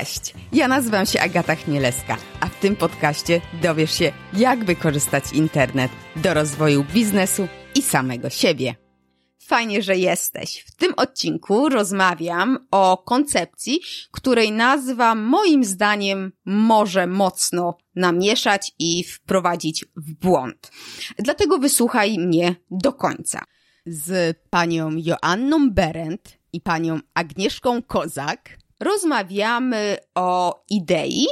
Cześć, ja nazywam się Agata Chmielewska, a w tym podcaście dowiesz się, jak wykorzystać internet do rozwoju biznesu i samego siebie. Fajnie, że jesteś. W tym odcinku rozmawiam o koncepcji, której nazwa moim zdaniem może mocno namieszać i wprowadzić w błąd. Dlatego wysłuchaj mnie do końca. Z panią Joanną Berendt i panią Agnieszką Kozak rozmawiamy o idei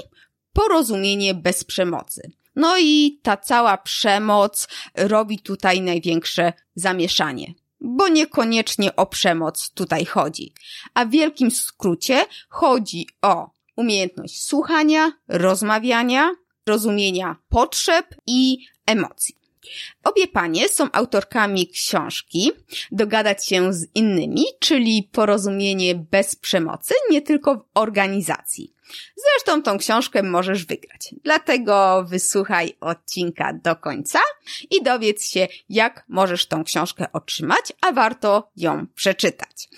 porozumienie bez przemocy. No i ta cała przemoc robi tutaj największe zamieszanie, bo niekoniecznie o przemoc tutaj chodzi. A w wielkim skrócie chodzi o umiejętność słuchania, rozmawiania, rozumienia potrzeb i emocji. Obie panie są autorkami książki Dogadać się z innymi, czyli porozumienie bez przemocy, nie tylko w organizacji. Zresztą tą książkę możesz wygrać. Dlatego wysłuchaj odcinka do końca i dowiedz się, jak możesz tą książkę otrzymać, a warto ją przeczytać.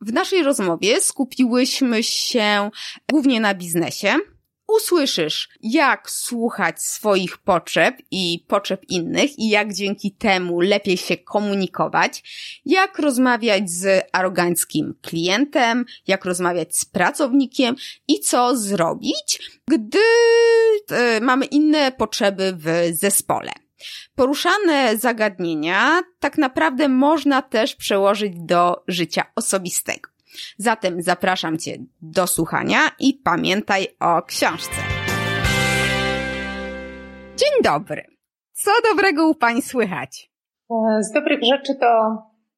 W naszej rozmowie skupiłyśmy się głównie na biznesie, usłyszysz, jak słuchać swoich potrzeb i potrzeb innych i jak dzięki temu lepiej się komunikować, jak rozmawiać z aroganckim klientem, jak rozmawiać z pracownikiem i co zrobić, gdy e, mamy inne potrzeby w zespole. Poruszane zagadnienia tak naprawdę można też przełożyć do życia osobistego. Zatem zapraszam Cię do słuchania i pamiętaj o książce. Dzień dobry. Co dobrego u Pani słychać? E, z dobrych rzeczy to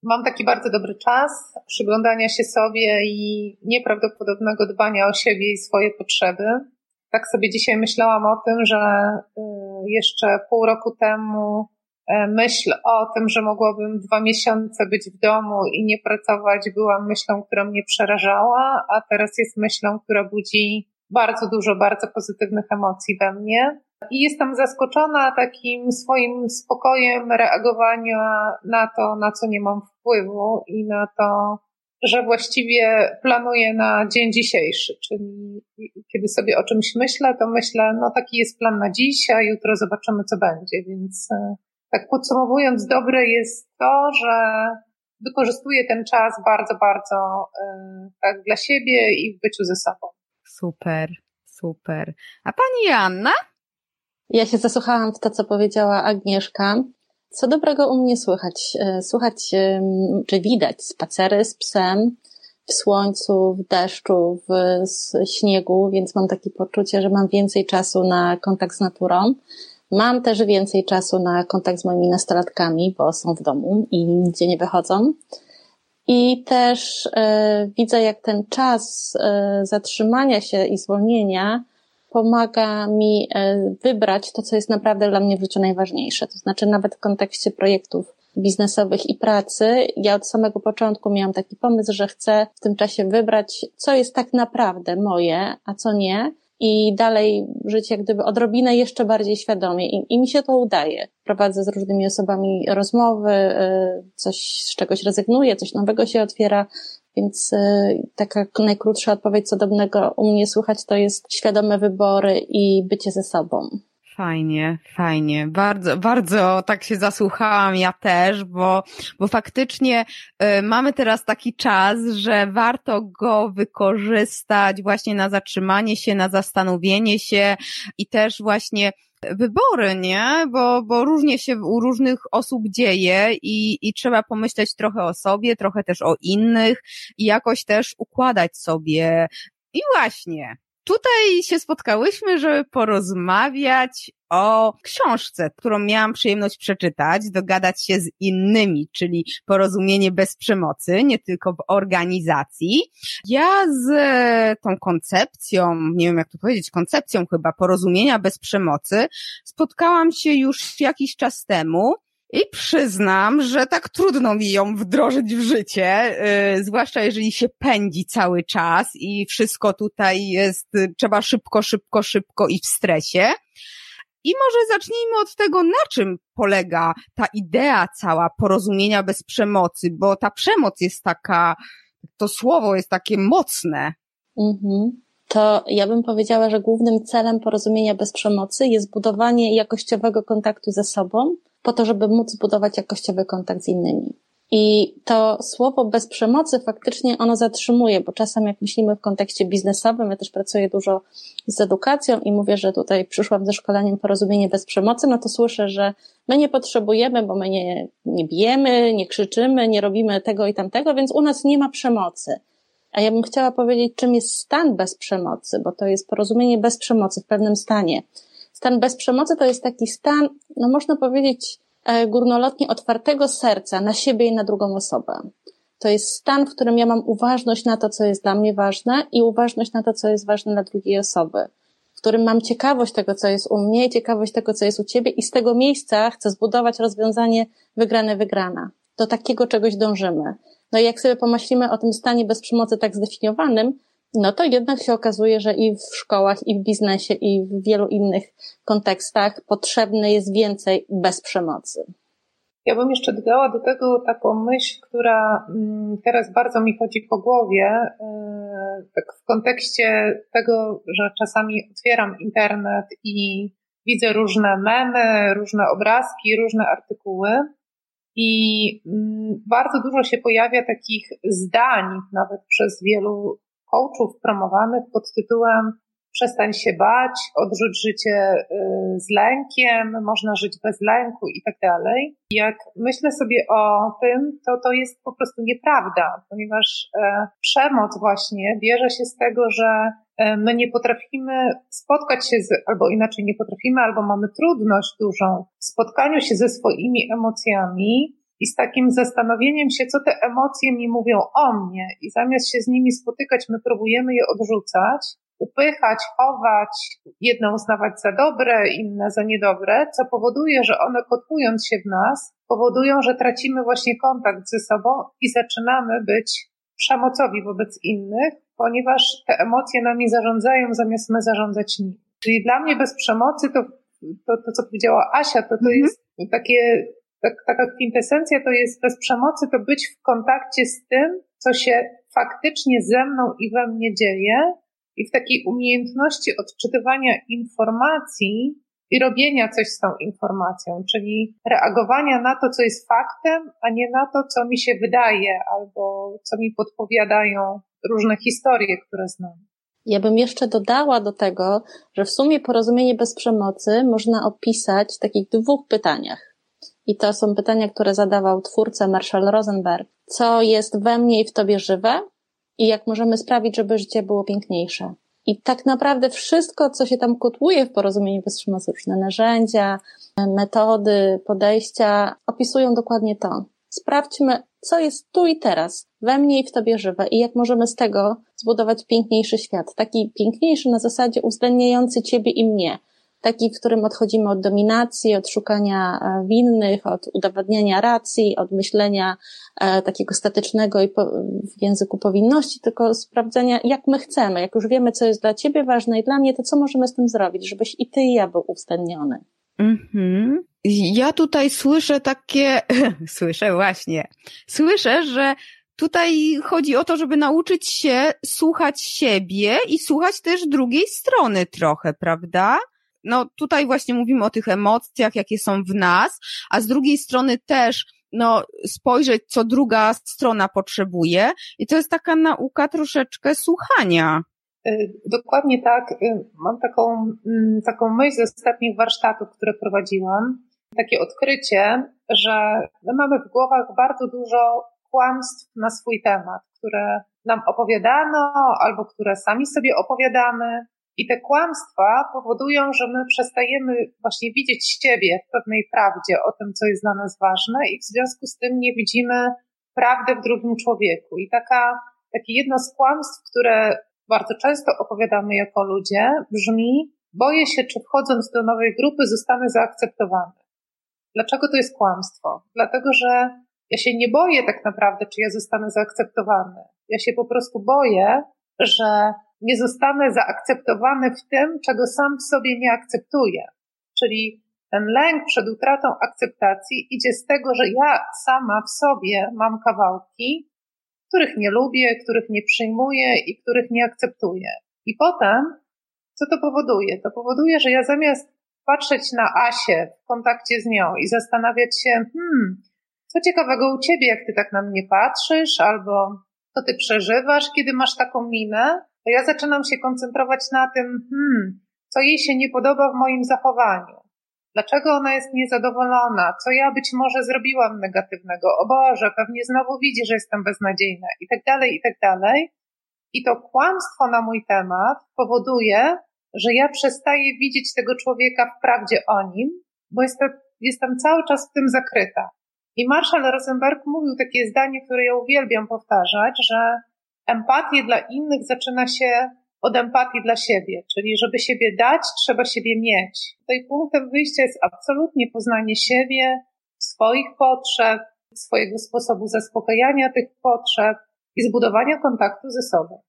mam taki bardzo dobry czas przyglądania się sobie i nieprawdopodobnego dbania o siebie i swoje potrzeby. Tak sobie dzisiaj myślałam o tym, że e, jeszcze pół roku temu myśl o tym, że mogłabym dwa miesiące być w domu i nie pracować, była myślą, która mnie przerażała, a teraz jest myślą, która budzi bardzo dużo bardzo pozytywnych emocji we mnie. I jestem zaskoczona takim swoim spokojem reagowania na to, na co nie mam wpływu i na to, że właściwie planuję na dzień dzisiejszy, czyli kiedy sobie o czymś myślę, to myślę, no taki jest plan na dziś, a jutro zobaczymy, co będzie, więc e, tak podsumowując, dobre jest to, że wykorzystuję ten czas bardzo, bardzo e, tak dla siebie i w byciu ze sobą. Super, super. A pani Joanna? Ja się zasłuchałam w to, co powiedziała Agnieszka. Co dobrego u mnie słychać? E, słuchać, czy widać spacery z psem w słońcu, w deszczu, w śniegu, więc mam takie poczucie, że mam więcej czasu na kontakt z naturą. Mam też więcej czasu na kontakt z moimi nastolatkami, bo są w domu i nigdzie nie wychodzą. I też y, widzę, jak ten czas y, zatrzymania się i zwolnienia pomaga mi y, wybrać to, co jest naprawdę dla mnie w życiu najważniejsze. To znaczy, nawet w kontekście projektów biznesowych i pracy, ja od samego początku miałam taki pomysł, że chcę w tym czasie wybrać, co jest tak naprawdę moje, a co nie i dalej żyć jak gdyby odrobinę jeszcze bardziej świadomie I, i mi się to udaje. Prowadzę z różnymi osobami rozmowy, y, coś z czegoś rezygnuję, coś nowego się otwiera, więc y, taka najkrótsza odpowiedź co dobrego u mnie słuchać to jest świadome wybory i bycie ze sobą. Fajnie, fajnie. Bardzo, bardzo tak się zasłuchałam ja też, bo, bo faktycznie y, mamy teraz taki czas, że warto go wykorzystać właśnie na zatrzymanie się, na zastanowienie się i też właśnie wybory, nie? Bo, bo różnie się u różnych osób dzieje i, i trzeba pomyśleć trochę o sobie, trochę też o innych i jakoś też układać sobie. I właśnie, tutaj się spotkałyśmy, żeby porozmawiać o książce, którą miałam przyjemność przeczytać, dogadać się z innymi, czyli porozumienie bez przemocy, nie tylko w organizacji. Ja z tą koncepcją, nie wiem jak to powiedzieć, koncepcją chyba porozumienia bez przemocy spotkałam się już jakiś czas temu. I przyznam, że tak trudno mi ją wdrożyć w życie, yy, zwłaszcza jeżeli się pędzi cały czas i wszystko tutaj jest, yy, trzeba szybko, szybko, szybko i w stresie. I może zacznijmy od tego, na czym polega ta idea cała porozumienia bez przemocy, bo ta przemoc jest taka, to słowo jest takie mocne. Mhm. to ja bym powiedziała, że głównym celem porozumienia bez przemocy jest budowanie jakościowego kontaktu ze sobą, po to, żeby móc budować jakościowy kontakt z innymi. I to słowo bez przemocy faktycznie ono zatrzymuje, bo czasem jak myślimy w kontekście biznesowym, ja też pracuję dużo z edukacją i mówię, że tutaj przyszłam ze szkoleniem porozumienie bez przemocy, no to słyszę, że my nie potrzebujemy, bo my nie, nie bijemy, nie krzyczymy, nie robimy tego i tamtego, więc u nas nie ma przemocy. A ja bym chciała powiedzieć, czym jest stan bez przemocy, bo to jest porozumienie bez przemocy w pewnym stanie. Stan bez przemocy to jest taki stan, no można powiedzieć, E, górnolotnie otwartego serca na siebie i na drugą osobę. To jest stan, w którym ja mam uważność na to, co jest dla mnie ważne i uważność na to, co jest ważne dla drugiej osoby. W którym mam ciekawość tego, co jest u mnie, ciekawość tego, co jest u ciebie i z tego miejsca chcę zbudować rozwiązanie wygrane-wygrana. Do takiego czegoś dążymy. No i jak sobie pomyślimy o tym stanie bez przemocy tak zdefiniowanym, no to jednak się okazuje, że i w szkołach, i w biznesie, i w wielu innych kontekstach potrzebne jest więcej bez przemocy. Ja bym jeszcze dodała do tego taką myśl, która mm, teraz bardzo mi chodzi po głowie, e, tak w kontekście tego, że czasami otwieram internet i widzę różne memy, różne obrazki, różne artykuły. I mm, bardzo dużo się pojawia takich zdań, nawet przez wielu coachów promowanych pod tytułem przestań się bać, odrzuć życie y, z lękiem, można żyć bez lęku i tak dalej. Jak myślę sobie o tym, to to jest po prostu nieprawda, ponieważ e, przemoc właśnie bierze się z tego, że e, my nie potrafimy spotkać się z, albo inaczej nie potrafimy, albo mamy trudność dużą w spotkaniu się ze swoimi emocjami, i z takim zastanowieniem się, co te emocje mi mówią o mnie, i zamiast się z nimi spotykać, my próbujemy je odrzucać, upychać, chować, jedne uznawać za dobre, inne za niedobre, co powoduje, że one kotłując się w nas, powodują, że tracimy właśnie kontakt ze sobą i zaczynamy być przemocowi wobec innych, ponieważ te emocje nami zarządzają, zamiast my zarządzać nimi. Czyli dla mnie bez przemocy to, to, to co powiedziała Asia, to, to mhm. jest takie tak, taka kwintesencja to jest bez przemocy, to być w kontakcie z tym, co się faktycznie ze mną i we mnie dzieje i w takiej umiejętności odczytywania informacji i robienia coś z tą informacją, czyli reagowania na to, co jest faktem, a nie na to, co mi się wydaje albo co mi podpowiadają różne historie, które znam. Ja bym jeszcze dodała do tego, że w sumie porozumienie bez przemocy można opisać w takich dwóch pytaniach. I to są pytania, które zadawał twórca Marshall Rosenberg. Co jest we mnie i w tobie żywe? I jak możemy sprawić, żeby życie było piękniejsze? I tak naprawdę wszystko, co się tam kotłuje w porozumieniu różne narzędzia, metody, podejścia, opisują dokładnie to. Sprawdźmy, co jest tu i teraz, we mnie i w tobie żywe i jak możemy z tego zbudować piękniejszy świat. Taki piękniejszy na zasadzie uwzględniający ciebie i mnie, taki, w którym odchodzimy od dominacji, od szukania e, winnych, od udowadniania racji, od myślenia e, takiego statycznego i w języku powinności, tylko sprawdzenia, jak my chcemy, jak już wiemy, co jest dla ciebie ważne i dla mnie, to co możemy z tym zrobić, żebyś i ty i ja był uwzględniony. Mhm. Ja tutaj słyszę takie, słyszę właśnie, słyszę, że tutaj chodzi o to, żeby nauczyć się słuchać siebie i słuchać też drugiej strony trochę, prawda? No tutaj właśnie mówimy o tych emocjach, jakie są w nas, a z drugiej strony też no, spojrzeć, co druga strona potrzebuje. I to jest taka nauka troszeczkę słuchania. Y, dokładnie tak. Y, mam taką, mm, taką myśl z ostatnich warsztatów, które prowadziłam. Takie odkrycie, że my mamy w głowach bardzo dużo kłamstw na swój temat, które nam opowiadano albo które sami sobie opowiadamy, i te kłamstwa powodują, że my przestajemy właśnie widzieć siebie w pewnej prawdzie o tym, co jest dla nas ważne, i w związku z tym nie widzimy prawdy w drugim człowieku. I taka, takie jedno z kłamstw, które bardzo często opowiadamy jako ludzie, brzmi: Boję się, czy wchodząc do nowej grupy zostanę zaakceptowany. Dlaczego to jest kłamstwo? Dlatego, że ja się nie boję tak naprawdę, czy ja zostanę zaakceptowany. Ja się po prostu boję, że nie zostanę zaakceptowany w tym, czego sam w sobie nie akceptuję. Czyli ten lęk przed utratą akceptacji idzie z tego, że ja sama w sobie mam kawałki, których nie lubię, których nie przyjmuję i których nie akceptuję. I potem, co to powoduje? To powoduje, że ja zamiast patrzeć na Asię w kontakcie z nią i zastanawiać się, hmm, co ciekawego u ciebie, jak ty tak na mnie patrzysz, albo co ty przeżywasz, kiedy masz taką minę, to ja zaczynam się koncentrować na tym, hmm, co jej się nie podoba w moim zachowaniu. Dlaczego ona jest niezadowolona? Co ja być może zrobiłam negatywnego? O Boże, pewnie znowu widzi, że jestem beznadziejna i tak dalej, i tak dalej. I to kłamstwo na mój temat powoduje, że ja przestaję widzieć tego człowieka w prawdzie o nim, bo jestem, jestem cały czas w tym zakryta. I Marshall Rosenberg mówił takie zdanie, które ja uwielbiam powtarzać, że empatię dla innych zaczyna się od empatii dla siebie, czyli żeby siebie dać, trzeba siebie mieć. Tutaj punktem wyjścia jest absolutnie poznanie siebie, swoich potrzeb, swojego sposobu zaspokajania tych potrzeb i zbudowania kontaktu ze sobą.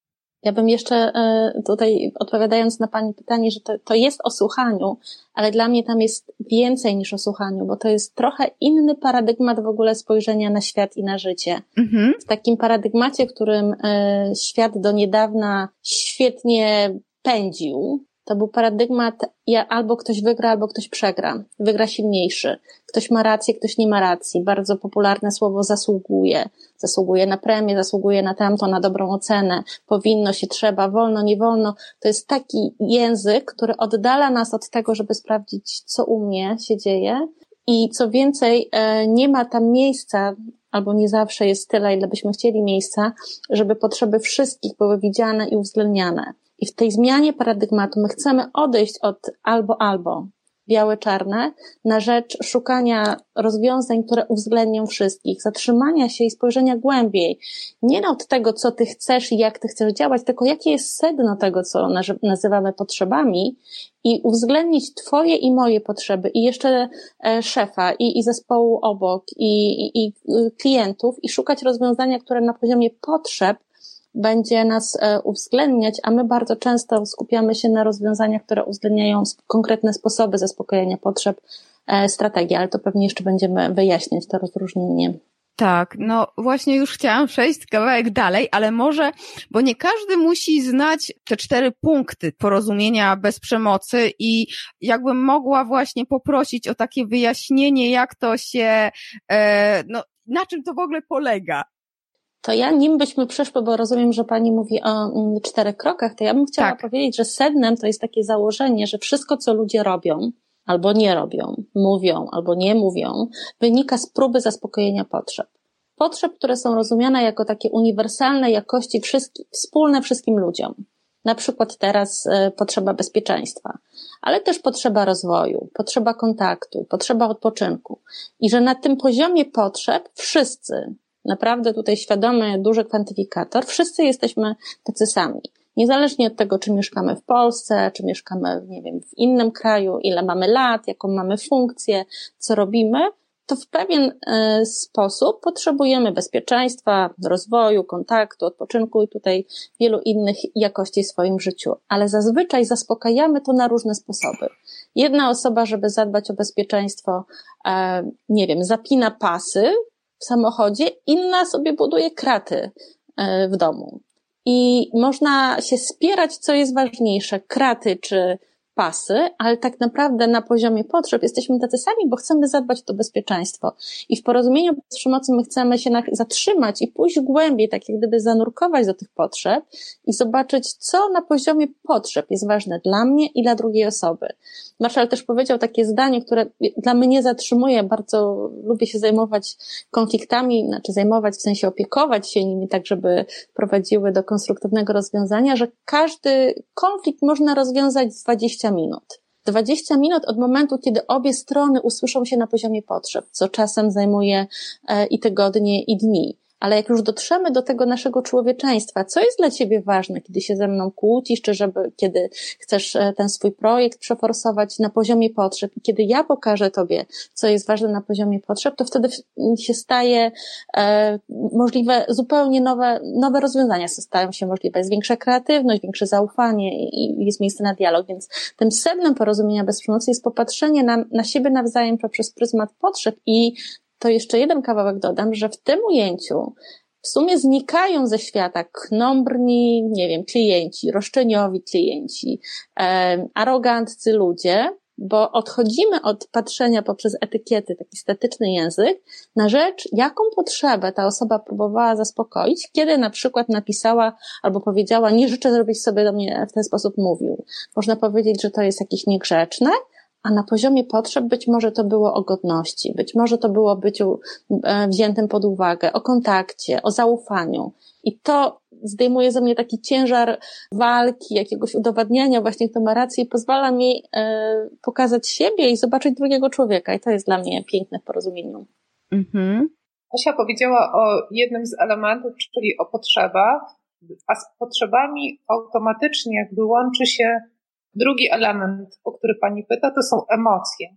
Ja bym jeszcze e, tutaj odpowiadając na Pani pytanie, że to, to jest o słuchaniu, ale dla mnie tam jest więcej niż o słuchaniu, bo to jest trochę inny paradygmat w ogóle spojrzenia na świat i na życie. Mhm. W takim paradygmacie, w którym e, świat do niedawna świetnie pędził, to był paradygmat, ja, albo ktoś wygra, albo ktoś przegra. Wygra silniejszy. Ktoś ma rację, ktoś nie ma racji. Bardzo popularne słowo zasługuje. Zasługuje na premię, zasługuje na tamto, na dobrą ocenę. Powinno się, trzeba, wolno, nie wolno. To jest taki język, który oddala nas od tego, żeby sprawdzić, co u mnie się dzieje. I co więcej, e, nie ma tam miejsca, albo nie zawsze jest tyle, ile byśmy chcieli miejsca, żeby potrzeby wszystkich były widziane i uwzględniane. I w tej zmianie paradygmatu my chcemy odejść od albo albo, białe-czarne, na rzecz szukania rozwiązań, które uwzględnią wszystkich, zatrzymania się i spojrzenia głębiej. Nie od tego, co ty chcesz i jak ty chcesz działać, tylko jakie jest sedno tego, co nazywamy potrzebami i uwzględnić twoje i moje potrzeby i jeszcze e, szefa i, i zespołu obok i, i, i klientów i szukać rozwiązania, które na poziomie potrzeb będzie nas e, uwzględniać, a my bardzo często skupiamy się na rozwiązaniach, które uwzględniają konkretne sposoby zaspokojenia potrzeb, e, strategii, ale to pewnie jeszcze będziemy wyjaśniać to rozróżnienie. Tak, no właśnie już chciałam przejść kawałek dalej, ale może, bo nie każdy musi znać te cztery punkty porozumienia bez przemocy i jakbym mogła właśnie poprosić o takie wyjaśnienie, jak to się, e, no, na czym to w ogóle polega. To ja nim byśmy przeszły, bo rozumiem, że Pani mówi o mm, czterech krokach, to ja bym chciała tak. powiedzieć, że sednem to jest takie założenie, że wszystko, co ludzie robią, albo nie robią, mówią, albo nie mówią, wynika z próby zaspokojenia potrzeb. Potrzeb, które są rozumiane jako takie uniwersalne jakości wszystkie, wspólne wszystkim ludziom. Na przykład teraz y, potrzeba bezpieczeństwa, ale też potrzeba rozwoju, potrzeba kontaktu, potrzeba odpoczynku. I że na tym poziomie potrzeb wszyscy, naprawdę tutaj świadomy, duży kwantyfikator, wszyscy jesteśmy tacy sami. Niezależnie od tego, czy mieszkamy w Polsce, czy mieszkamy, nie wiem, w innym kraju, ile mamy lat, jaką mamy funkcję, co robimy, to w pewien e, sposób potrzebujemy bezpieczeństwa, rozwoju, kontaktu, odpoczynku i tutaj wielu innych jakości w swoim życiu. Ale zazwyczaj zaspokajamy to na różne sposoby. Jedna osoba, żeby zadbać o bezpieczeństwo, e, nie wiem, zapina pasy, w samochodzie, inna sobie buduje kraty e, w domu. I można się spierać, co jest ważniejsze, kraty czy pasy, ale tak naprawdę na poziomie potrzeb jesteśmy tacy sami, bo chcemy zadbać o to bezpieczeństwo. I w porozumieniu bez przemocy my chcemy się zatrzymać i pójść głębiej, tak jak gdyby zanurkować do tych potrzeb i zobaczyć, co na poziomie potrzeb jest ważne dla mnie i dla drugiej osoby. Marszal też powiedział takie zdanie, które dla mnie zatrzymuje, bardzo lubię się zajmować konfliktami, znaczy zajmować w sensie opiekować się nimi tak, żeby prowadziły do konstruktywnego rozwiązania, że każdy konflikt można rozwiązać z 20 minut. 20 minut od momentu, kiedy obie strony usłyszą się na poziomie potrzeb, co czasem zajmuje e, i tygodnie, i dni ale jak już dotrzemy do tego naszego człowieczeństwa, co jest dla ciebie ważne, kiedy się ze mną kłócisz, czy żeby, kiedy chcesz e, ten swój projekt przeforsować na poziomie potrzeb? I kiedy ja pokażę tobie, co jest ważne na poziomie potrzeb, to wtedy się staje e, możliwe zupełnie nowe, nowe rozwiązania. Stają się możliwe. Jest większa kreatywność, większe zaufanie i jest miejsce na dialog, więc tym sednem porozumienia bez przemocy jest popatrzenie na, na siebie nawzajem poprzez pryzmat potrzeb i to jeszcze jeden kawałek dodam, że w tym ujęciu w sumie znikają ze świata knombrni, nie wiem, klienci, roszczeniowi klienci, e, aroganccy ludzie, bo odchodzimy od patrzenia poprzez etykiety, taki statyczny język, na rzecz, jaką potrzebę ta osoba próbowała zaspokoić, kiedy na przykład napisała albo powiedziała, nie życzę, żebyś sobie do mnie w ten sposób mówił. Można powiedzieć, że to jest jakieś niegrzeczne, a na poziomie potrzeb być może to było o godności, być może to było o byciu e, wziętym pod uwagę, o kontakcie, o zaufaniu. I to zdejmuje ze mnie taki ciężar walki, jakiegoś udowadniania właśnie, kto ma rację i pozwala mi e, pokazać siebie i zobaczyć drugiego człowieka. I to jest dla mnie piękne w porozumieniu. Mhm. Asia powiedziała o jednym z elementów, czyli o potrzebach, a z potrzebami automatycznie jakby łączy się drugi element, o który Pani pyta, to są emocje.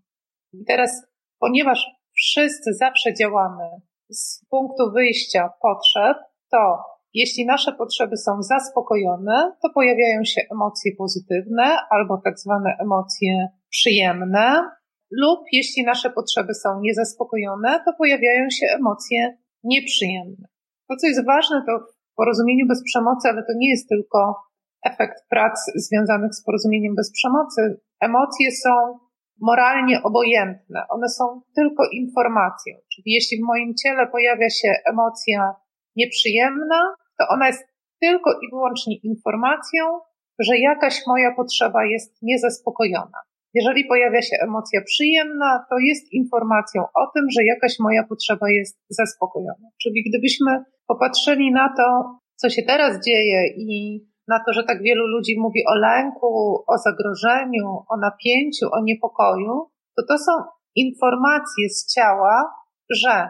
I teraz, ponieważ wszyscy zawsze działamy z punktu wyjścia potrzeb, to jeśli nasze potrzeby są zaspokojone, to pojawiają się emocje pozytywne albo tak zwane emocje przyjemne, lub jeśli nasze potrzeby są niezaspokojone, to pojawiają się emocje nieprzyjemne. To, co jest ważne, to w porozumieniu bez przemocy, ale to nie jest tylko efekt prac związanych z porozumieniem bez przemocy. Emocje są moralnie obojętne. One są tylko informacją. Czyli jeśli w moim ciele pojawia się emocja nieprzyjemna, to ona jest tylko i wyłącznie informacją, że jakaś moja potrzeba jest niezaspokojona. Jeżeli pojawia się emocja przyjemna, to jest informacją o tym, że jakaś moja potrzeba jest zaspokojona. Czyli gdybyśmy popatrzyli na to, co się teraz dzieje i na to, że tak wielu ludzi mówi o lęku, o zagrożeniu, o napięciu, o niepokoju, to to są informacje z ciała, że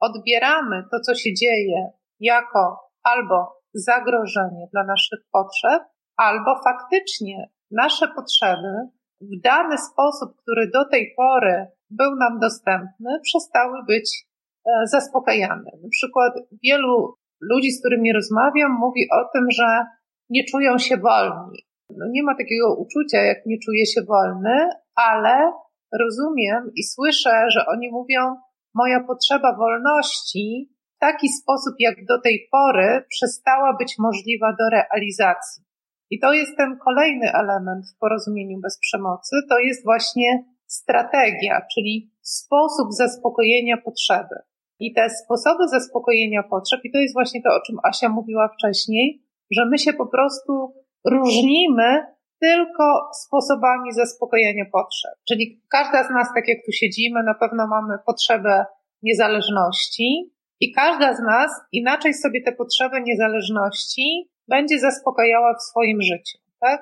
odbieramy to, co się dzieje, jako albo zagrożenie dla naszych potrzeb, albo faktycznie nasze potrzeby w dany sposób, który do tej pory był nam dostępny, przestały być e, zaspokajane. Na przykład wielu ludzi, z którymi rozmawiam, mówi o tym, że nie czują się wolni. No nie ma takiego uczucia, jak nie czuję się wolny, ale rozumiem i słyszę, że oni mówią, moja potrzeba wolności w taki sposób, jak do tej pory, przestała być możliwa do realizacji. I to jest ten kolejny element w porozumieniu bez przemocy, to jest właśnie strategia, czyli sposób zaspokojenia potrzeby. I te sposoby zaspokojenia potrzeb, i to jest właśnie to, o czym Asia mówiła wcześniej, że my się po prostu różnimy tylko sposobami zaspokojenia potrzeb. Czyli każda z nas, tak jak tu siedzimy, na pewno mamy potrzebę niezależności i każda z nas inaczej sobie te potrzeby niezależności będzie zaspokajała w swoim życiu, tak?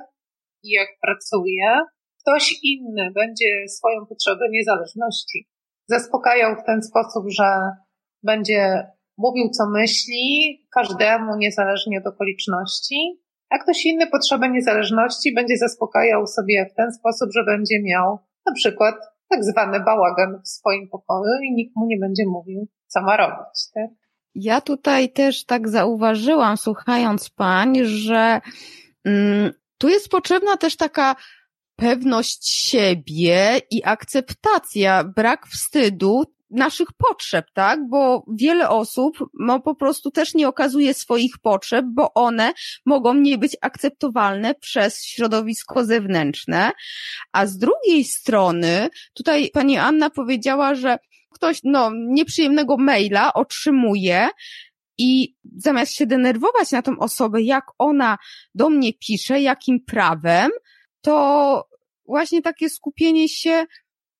I jak pracuje, ktoś inny będzie swoją potrzebę niezależności zaspokajał w ten sposób, że będzie mówił, co myśli, każdemu, niezależnie od okoliczności, a ktoś inny potrzebę niezależności będzie zaspokajał sobie w ten sposób, że będzie miał na przykład tak zwany bałagan w swoim pokoju i nikt mu nie będzie mówił, co ma robić. Tak? Ja tutaj też tak zauważyłam, słuchając pań, że mm, tu jest potrzebna też taka pewność siebie i akceptacja, brak wstydu naszych potrzeb, tak? Bo wiele osób no, po prostu też nie okazuje swoich potrzeb, bo one mogą nie być akceptowalne przez środowisko zewnętrzne. A z drugiej strony, tutaj pani Anna powiedziała, że ktoś no, nieprzyjemnego maila otrzymuje i zamiast się denerwować na tą osobę, jak ona do mnie pisze, jakim prawem, to właśnie takie skupienie się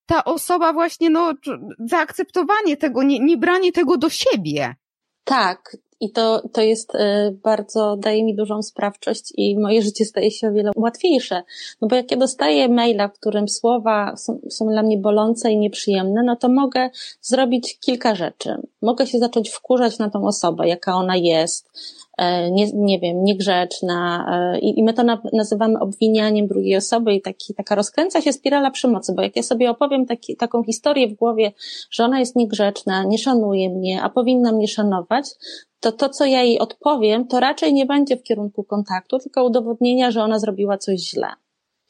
ta osoba właśnie, no, zaakceptowanie tego, nie, nie branie tego do siebie. Tak, i to, to jest e, bardzo, daje mi dużą sprawczość i moje życie staje się o wiele łatwiejsze. No bo jak ja dostaję maila, w którym słowa są, są dla mnie bolące i nieprzyjemne, no to mogę zrobić kilka rzeczy. Mogę się zacząć wkurzać na tą osobę, jaka ona jest, E, nie, nie wiem, niegrzeczna e, i, i my to na, nazywamy obwinianiem drugiej osoby i taki, taka rozkręca się spirala przemocy, bo jak ja sobie opowiem taki, taką historię w głowie, że ona jest niegrzeczna, nie szanuje mnie, a powinna mnie szanować, to to, co ja jej odpowiem, to raczej nie będzie w kierunku kontaktu, tylko udowodnienia, że ona zrobiła coś źle.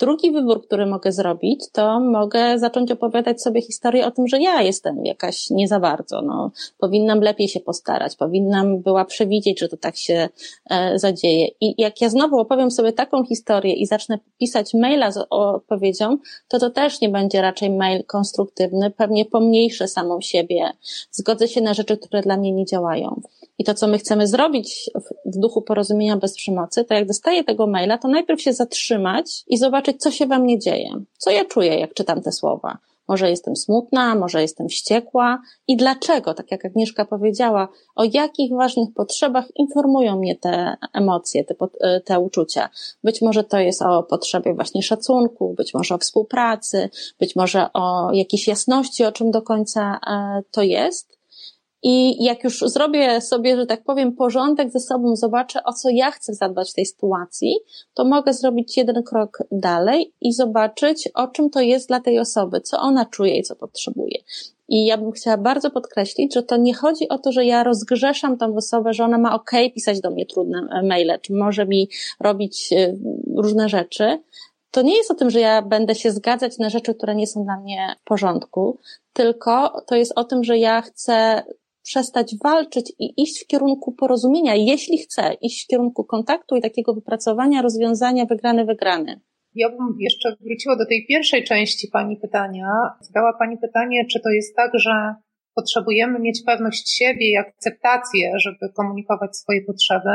Drugi wybór, który mogę zrobić, to mogę zacząć opowiadać sobie historię o tym, że ja jestem jakaś nie za bardzo. No, powinnam lepiej się postarać, powinnam była przewidzieć, że to tak się e, zadzieje. I jak ja znowu opowiem sobie taką historię i zacznę pisać maila z odpowiedzią, to to też nie będzie raczej mail konstruktywny, pewnie pomniejszy samą siebie. Zgodzę się na rzeczy, które dla mnie nie działają. I to, co my chcemy zrobić w duchu porozumienia bez przemocy, to jak dostaję tego maila, to najpierw się zatrzymać i zobaczyć, co się we mnie dzieje. Co ja czuję, jak czytam te słowa. Może jestem smutna, może jestem wściekła i dlaczego, tak jak Agnieszka powiedziała, o jakich ważnych potrzebach informują mnie te emocje, te, e, te uczucia. Być może to jest o potrzebie właśnie szacunku, być może o współpracy, być może o jakiejś jasności, o czym do końca e, to jest. I jak już zrobię sobie, że tak powiem, porządek ze sobą, zobaczę, o co ja chcę zadbać w tej sytuacji, to mogę zrobić jeden krok dalej i zobaczyć, o czym to jest dla tej osoby, co ona czuje i co potrzebuje. I ja bym chciała bardzo podkreślić, że to nie chodzi o to, że ja rozgrzeszam tą osobę, że ona ma ok pisać do mnie trudne maile, czy może mi robić y, różne rzeczy. To nie jest o tym, że ja będę się zgadzać na rzeczy, które nie są dla mnie w porządku, tylko to jest o tym, że ja chcę przestać walczyć i iść w kierunku porozumienia, jeśli chcę iść w kierunku kontaktu i takiego wypracowania rozwiązania wygrany-wygrany. Ja bym jeszcze wróciła do tej pierwszej części Pani pytania. Zadała Pani pytanie, czy to jest tak, że potrzebujemy mieć pewność siebie i akceptację, żeby komunikować swoje potrzeby.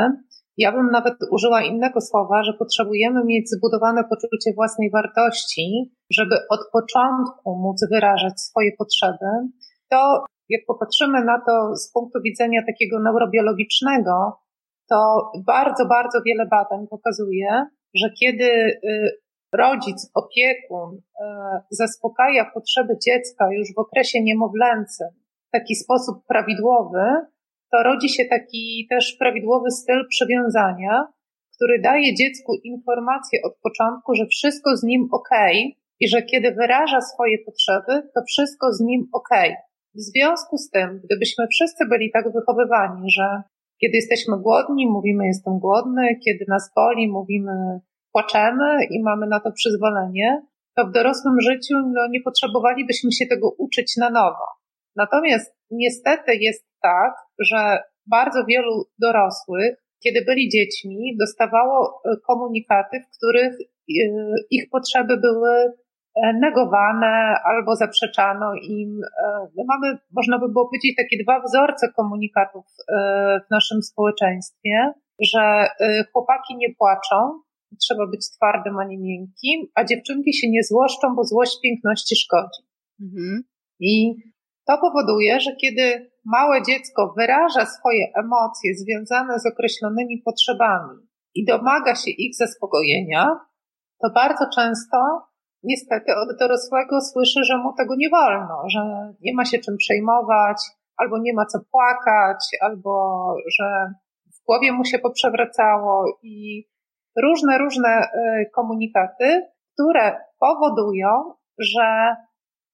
Ja bym nawet użyła innego słowa, że potrzebujemy mieć zbudowane poczucie własnej wartości, żeby od początku móc wyrażać swoje potrzeby. To jak popatrzymy na to z punktu widzenia takiego neurobiologicznego, to bardzo, bardzo wiele badań pokazuje, że kiedy y, rodzic, opiekun y, zaspokaja potrzeby dziecka już w okresie niemowlęcym w taki sposób prawidłowy, to rodzi się taki też prawidłowy styl przywiązania, który daje dziecku informację od początku, że wszystko z nim ok i że kiedy wyraża swoje potrzeby, to wszystko z nim ok. W związku z tym, gdybyśmy wszyscy byli tak wychowywani, że kiedy jesteśmy głodni, mówimy jestem głodny, kiedy nas boli, mówimy płaczemy i mamy na to przyzwolenie, to w dorosłym życiu no, nie potrzebowalibyśmy się tego uczyć na nowo. Natomiast niestety jest tak, że bardzo wielu dorosłych, kiedy byli dziećmi, dostawało e, komunikaty, w których e, ich potrzeby były negowane albo zaprzeczano im. E, my mamy, można by było powiedzieć, takie dwa wzorce komunikatów e, w naszym społeczeństwie, że chłopaki nie płaczą, trzeba być twardym, a nie miękkim, a dziewczynki się nie złoszczą, bo złość piękności szkodzi. Mhm. I to powoduje, że kiedy małe dziecko wyraża swoje emocje związane z określonymi potrzebami i domaga się ich zaspokojenia, to bardzo często niestety od dorosłego słyszy, że mu tego nie wolno, że nie ma się czym przejmować, albo nie ma co płakać, albo że w głowie mu się poprzewracało i różne, różne e, komunikaty, które powodują, że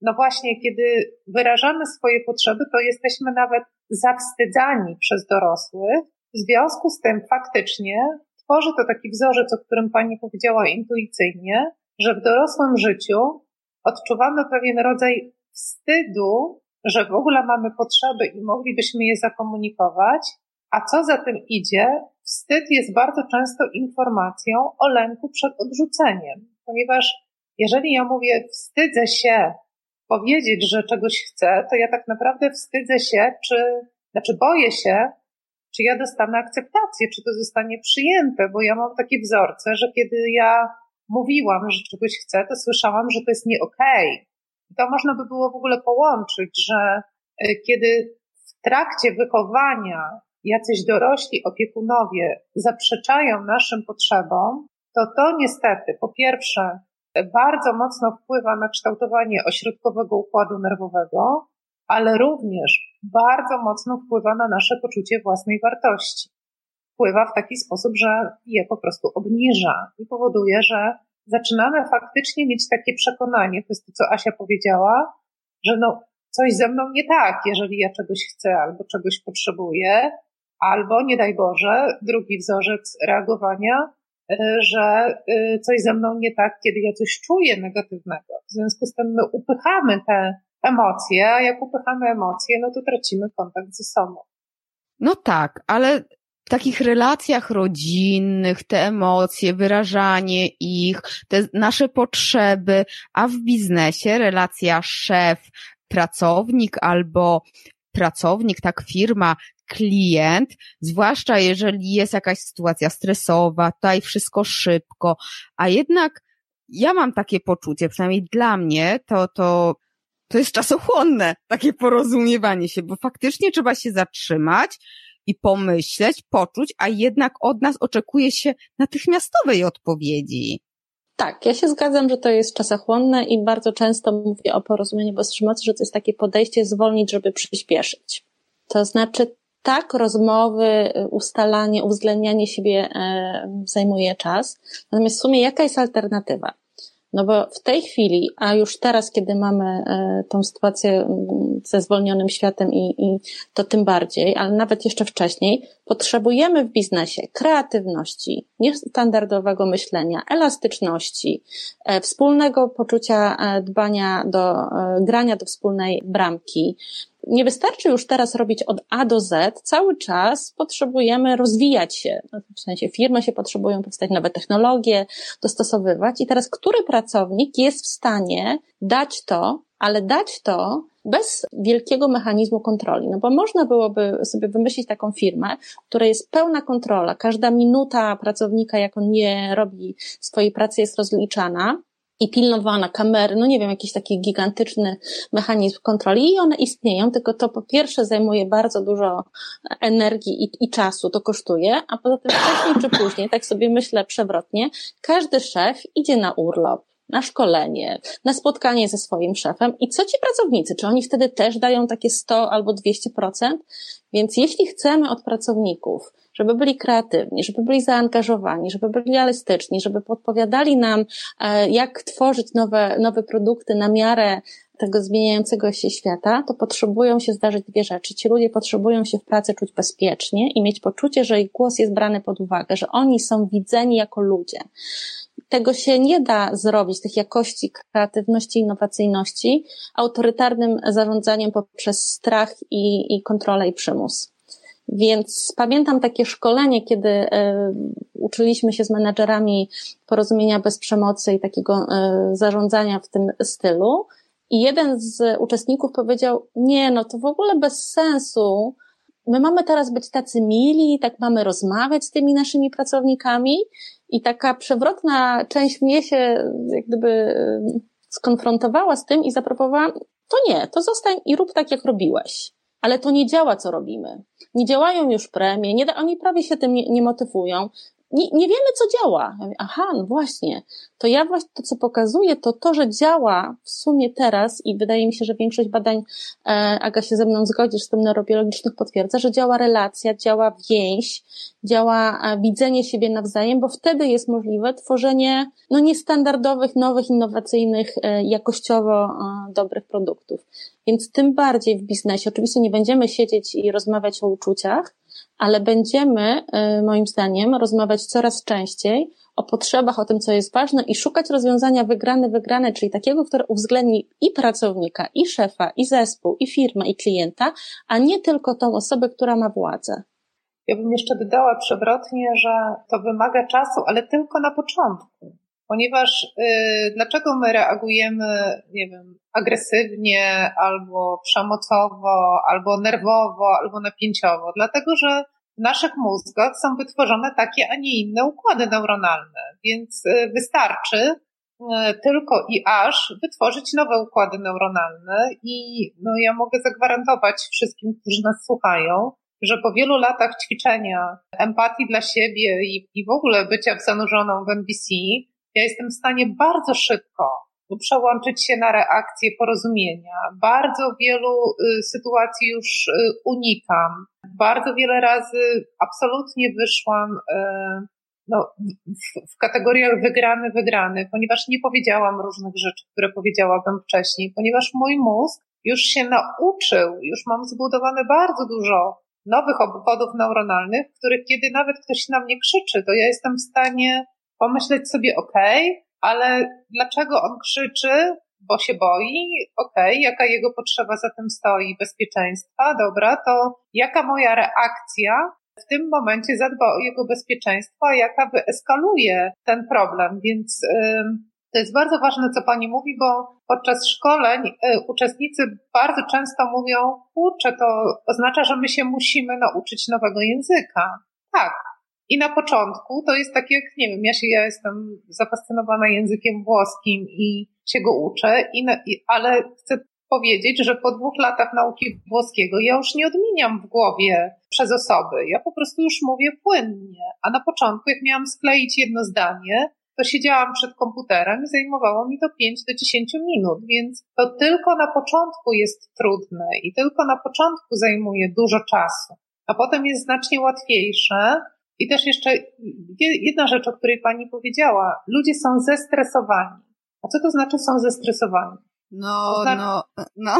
no właśnie, kiedy wyrażamy swoje potrzeby, to jesteśmy nawet zawstydzani przez dorosłych. W związku z tym faktycznie tworzy to taki wzorzec, o którym Pani powiedziała intuicyjnie, że w dorosłym życiu odczuwamy pewien rodzaj wstydu, że w ogóle mamy potrzeby i moglibyśmy je zakomunikować, a co za tym idzie, wstyd jest bardzo często informacją o lęku przed odrzuceniem, ponieważ jeżeli ja mówię wstydzę się powiedzieć, że czegoś chcę, to ja tak naprawdę wstydzę się, czy, znaczy boję się, czy ja dostanę akceptację, czy to zostanie przyjęte, bo ja mam takie wzorce, że kiedy ja mówiłam, że czegoś chcę, to słyszałam, że to jest nie okej. Okay. To można by było w ogóle połączyć, że e, kiedy w trakcie wychowania jacyś dorośli opiekunowie zaprzeczają naszym potrzebom, to to niestety po pierwsze bardzo mocno wpływa na kształtowanie ośrodkowego układu nerwowego, ale również bardzo mocno wpływa na nasze poczucie własnej wartości wpływa w taki sposób, że je po prostu obniża i powoduje, że zaczynamy faktycznie mieć takie przekonanie, to jest to, co Asia powiedziała, że no, coś ze mną nie tak, jeżeli ja czegoś chcę albo czegoś potrzebuję, albo nie daj Boże, drugi wzorzec reagowania, że coś ze mną nie tak, kiedy ja coś czuję negatywnego. W związku z tym my upychamy te emocje, a jak upychamy emocje, no to tracimy kontakt ze sobą. No tak, ale takich relacjach rodzinnych, te emocje, wyrażanie ich, te nasze potrzeby, a w biznesie relacja szef, pracownik albo pracownik, tak firma, klient, zwłaszcza jeżeli jest jakaś sytuacja stresowa, tutaj wszystko szybko, a jednak ja mam takie poczucie, przynajmniej dla mnie, to, to, to jest czasochłonne, takie porozumiewanie się, bo faktycznie trzeba się zatrzymać, i pomyśleć, poczuć, a jednak od nas oczekuje się natychmiastowej odpowiedzi. Tak, ja się zgadzam, że to jest czasochłonne i bardzo często mówię o porozumieniu bez przemocy, że to jest takie podejście zwolnić, żeby przyspieszyć. To znaczy, tak, rozmowy, ustalanie, uwzględnianie siebie zajmuje czas. Natomiast w sumie jaka jest alternatywa? No bo w tej chwili, a już teraz, kiedy mamy e, tą sytuację mm, ze zwolnionym światem i, i to tym bardziej, ale nawet jeszcze wcześniej, potrzebujemy w biznesie kreatywności, niestandardowego myślenia, elastyczności, e, wspólnego poczucia e, dbania do, grania do wspólnej bramki, nie wystarczy już teraz robić od A do Z, cały czas potrzebujemy rozwijać się. No, w sensie firmy się potrzebują powstać nowe technologie, dostosowywać i teraz który pracownik jest w stanie dać to, ale dać to bez wielkiego mechanizmu kontroli. No bo można byłoby sobie wymyślić taką firmę, w której jest pełna kontrola. Każda minuta pracownika, jak on nie robi swojej pracy, jest rozliczana i pilnowana, kamery, no nie wiem, jakiś taki gigantyczny mechanizm kontroli i one istnieją, tylko to po pierwsze zajmuje bardzo dużo energii i, i czasu, to kosztuje, a poza tym wcześniej czy później, tak sobie myślę przewrotnie, każdy szef idzie na urlop, na szkolenie, na spotkanie ze swoim szefem i co ci pracownicy, czy oni wtedy też dają takie 100 albo 200%? Więc jeśli chcemy od pracowników żeby byli kreatywni, żeby byli zaangażowani, żeby byli realistyczni, żeby podpowiadali nam, e, jak tworzyć nowe, nowe produkty na miarę tego zmieniającego się świata, to potrzebują się zdarzyć dwie rzeczy. Ci ludzie potrzebują się w pracy czuć bezpiecznie i mieć poczucie, że ich głos jest brany pod uwagę, że oni są widzeni jako ludzie. Tego się nie da zrobić, tych jakości, kreatywności, innowacyjności, autorytarnym zarządzaniem poprzez strach i, i kontrolę i przymus. Więc pamiętam takie szkolenie, kiedy e, uczyliśmy się z menedżerami porozumienia bez przemocy i takiego e, zarządzania w tym stylu. I jeden z uczestników powiedział, nie, no to w ogóle bez sensu. My mamy teraz być tacy mili, tak mamy rozmawiać z tymi naszymi pracownikami. I taka przewrotna część mnie się jak gdyby skonfrontowała z tym i zaproponowała, to nie, to zostań i rób tak, jak robiłeś ale to nie działa, co robimy. Nie działają już premie, nie, oni prawie się tym nie, nie motywują nie, nie wiemy, co działa. Ja mówię, Aha, no właśnie. To ja właśnie to, co pokazuję, to to, że działa w sumie teraz i wydaje mi się, że większość badań, e, Aga się ze mną zgodzisz, z tym neurobiologicznych potwierdza, że działa relacja, działa więź, działa e, widzenie siebie nawzajem, bo wtedy jest możliwe tworzenie no niestandardowych, nowych, innowacyjnych, e, jakościowo e, dobrych produktów. Więc tym bardziej w biznesie, oczywiście nie będziemy siedzieć i rozmawiać o uczuciach, ale będziemy, y, moim zdaniem, rozmawiać coraz częściej o potrzebach, o tym, co jest ważne i szukać rozwiązania wygrane, wygrane, czyli takiego, które uwzględni i pracownika, i szefa, i zespół, i firmę, i klienta, a nie tylko tą osobę, która ma władzę. Ja bym jeszcze dodała przewrotnie, że to wymaga czasu, ale tylko na początku. Ponieważ yy, dlaczego my reagujemy, nie wiem, agresywnie, albo przemocowo, albo nerwowo, albo napięciowo? Dlatego, że w naszych mózgach są wytworzone takie, a nie inne układy neuronalne, więc yy, wystarczy yy, tylko i aż wytworzyć nowe układy neuronalne i no, ja mogę zagwarantować wszystkim, którzy nas słuchają, że po wielu latach ćwiczenia empatii dla siebie i, i w ogóle bycia zanurzoną w NBC, ja jestem w stanie bardzo szybko przełączyć się na reakcję porozumienia. Bardzo wielu y, sytuacji już y, unikam. Bardzo wiele razy absolutnie wyszłam y, no, w, w kategoriach wygrany, wygrany, ponieważ nie powiedziałam różnych rzeczy, które powiedziałabym wcześniej, ponieważ mój mózg już się nauczył, już mam zbudowane bardzo dużo nowych obwodów neuronalnych, których kiedy nawet ktoś na mnie krzyczy, to ja jestem w stanie pomyśleć sobie, okej, okay, ale dlaczego on krzyczy, bo się boi, okej, okay, jaka jego potrzeba za tym stoi, bezpieczeństwa, dobra, to jaka moja reakcja w tym momencie zadba o jego bezpieczeństwo, a jaka wyeskaluje ten problem, więc to jest bardzo ważne, co Pani mówi, bo podczas szkoleń y, uczestnicy bardzo często mówią, kurczę, to oznacza, że my się musimy nauczyć nowego języka. Tak. I na początku to jest tak jak, nie wiem, ja się, ja jestem zafascynowana językiem włoskim i się go uczę, i, i, ale chcę powiedzieć, że po dwóch latach nauki włoskiego ja już nie odmieniam w głowie przez osoby. Ja po prostu już mówię płynnie. A na początku, jak miałam skleić jedno zdanie, to siedziałam przed komputerem i zajmowało mi to 5 do 10 minut, więc to tylko na początku jest trudne i tylko na początku zajmuje dużo czasu, a potem jest znacznie łatwiejsze. I też jeszcze jedna rzecz, o której pani powiedziała. Ludzie są zestresowani. A co to znaczy są zestresowani? No, znaczy... no, no.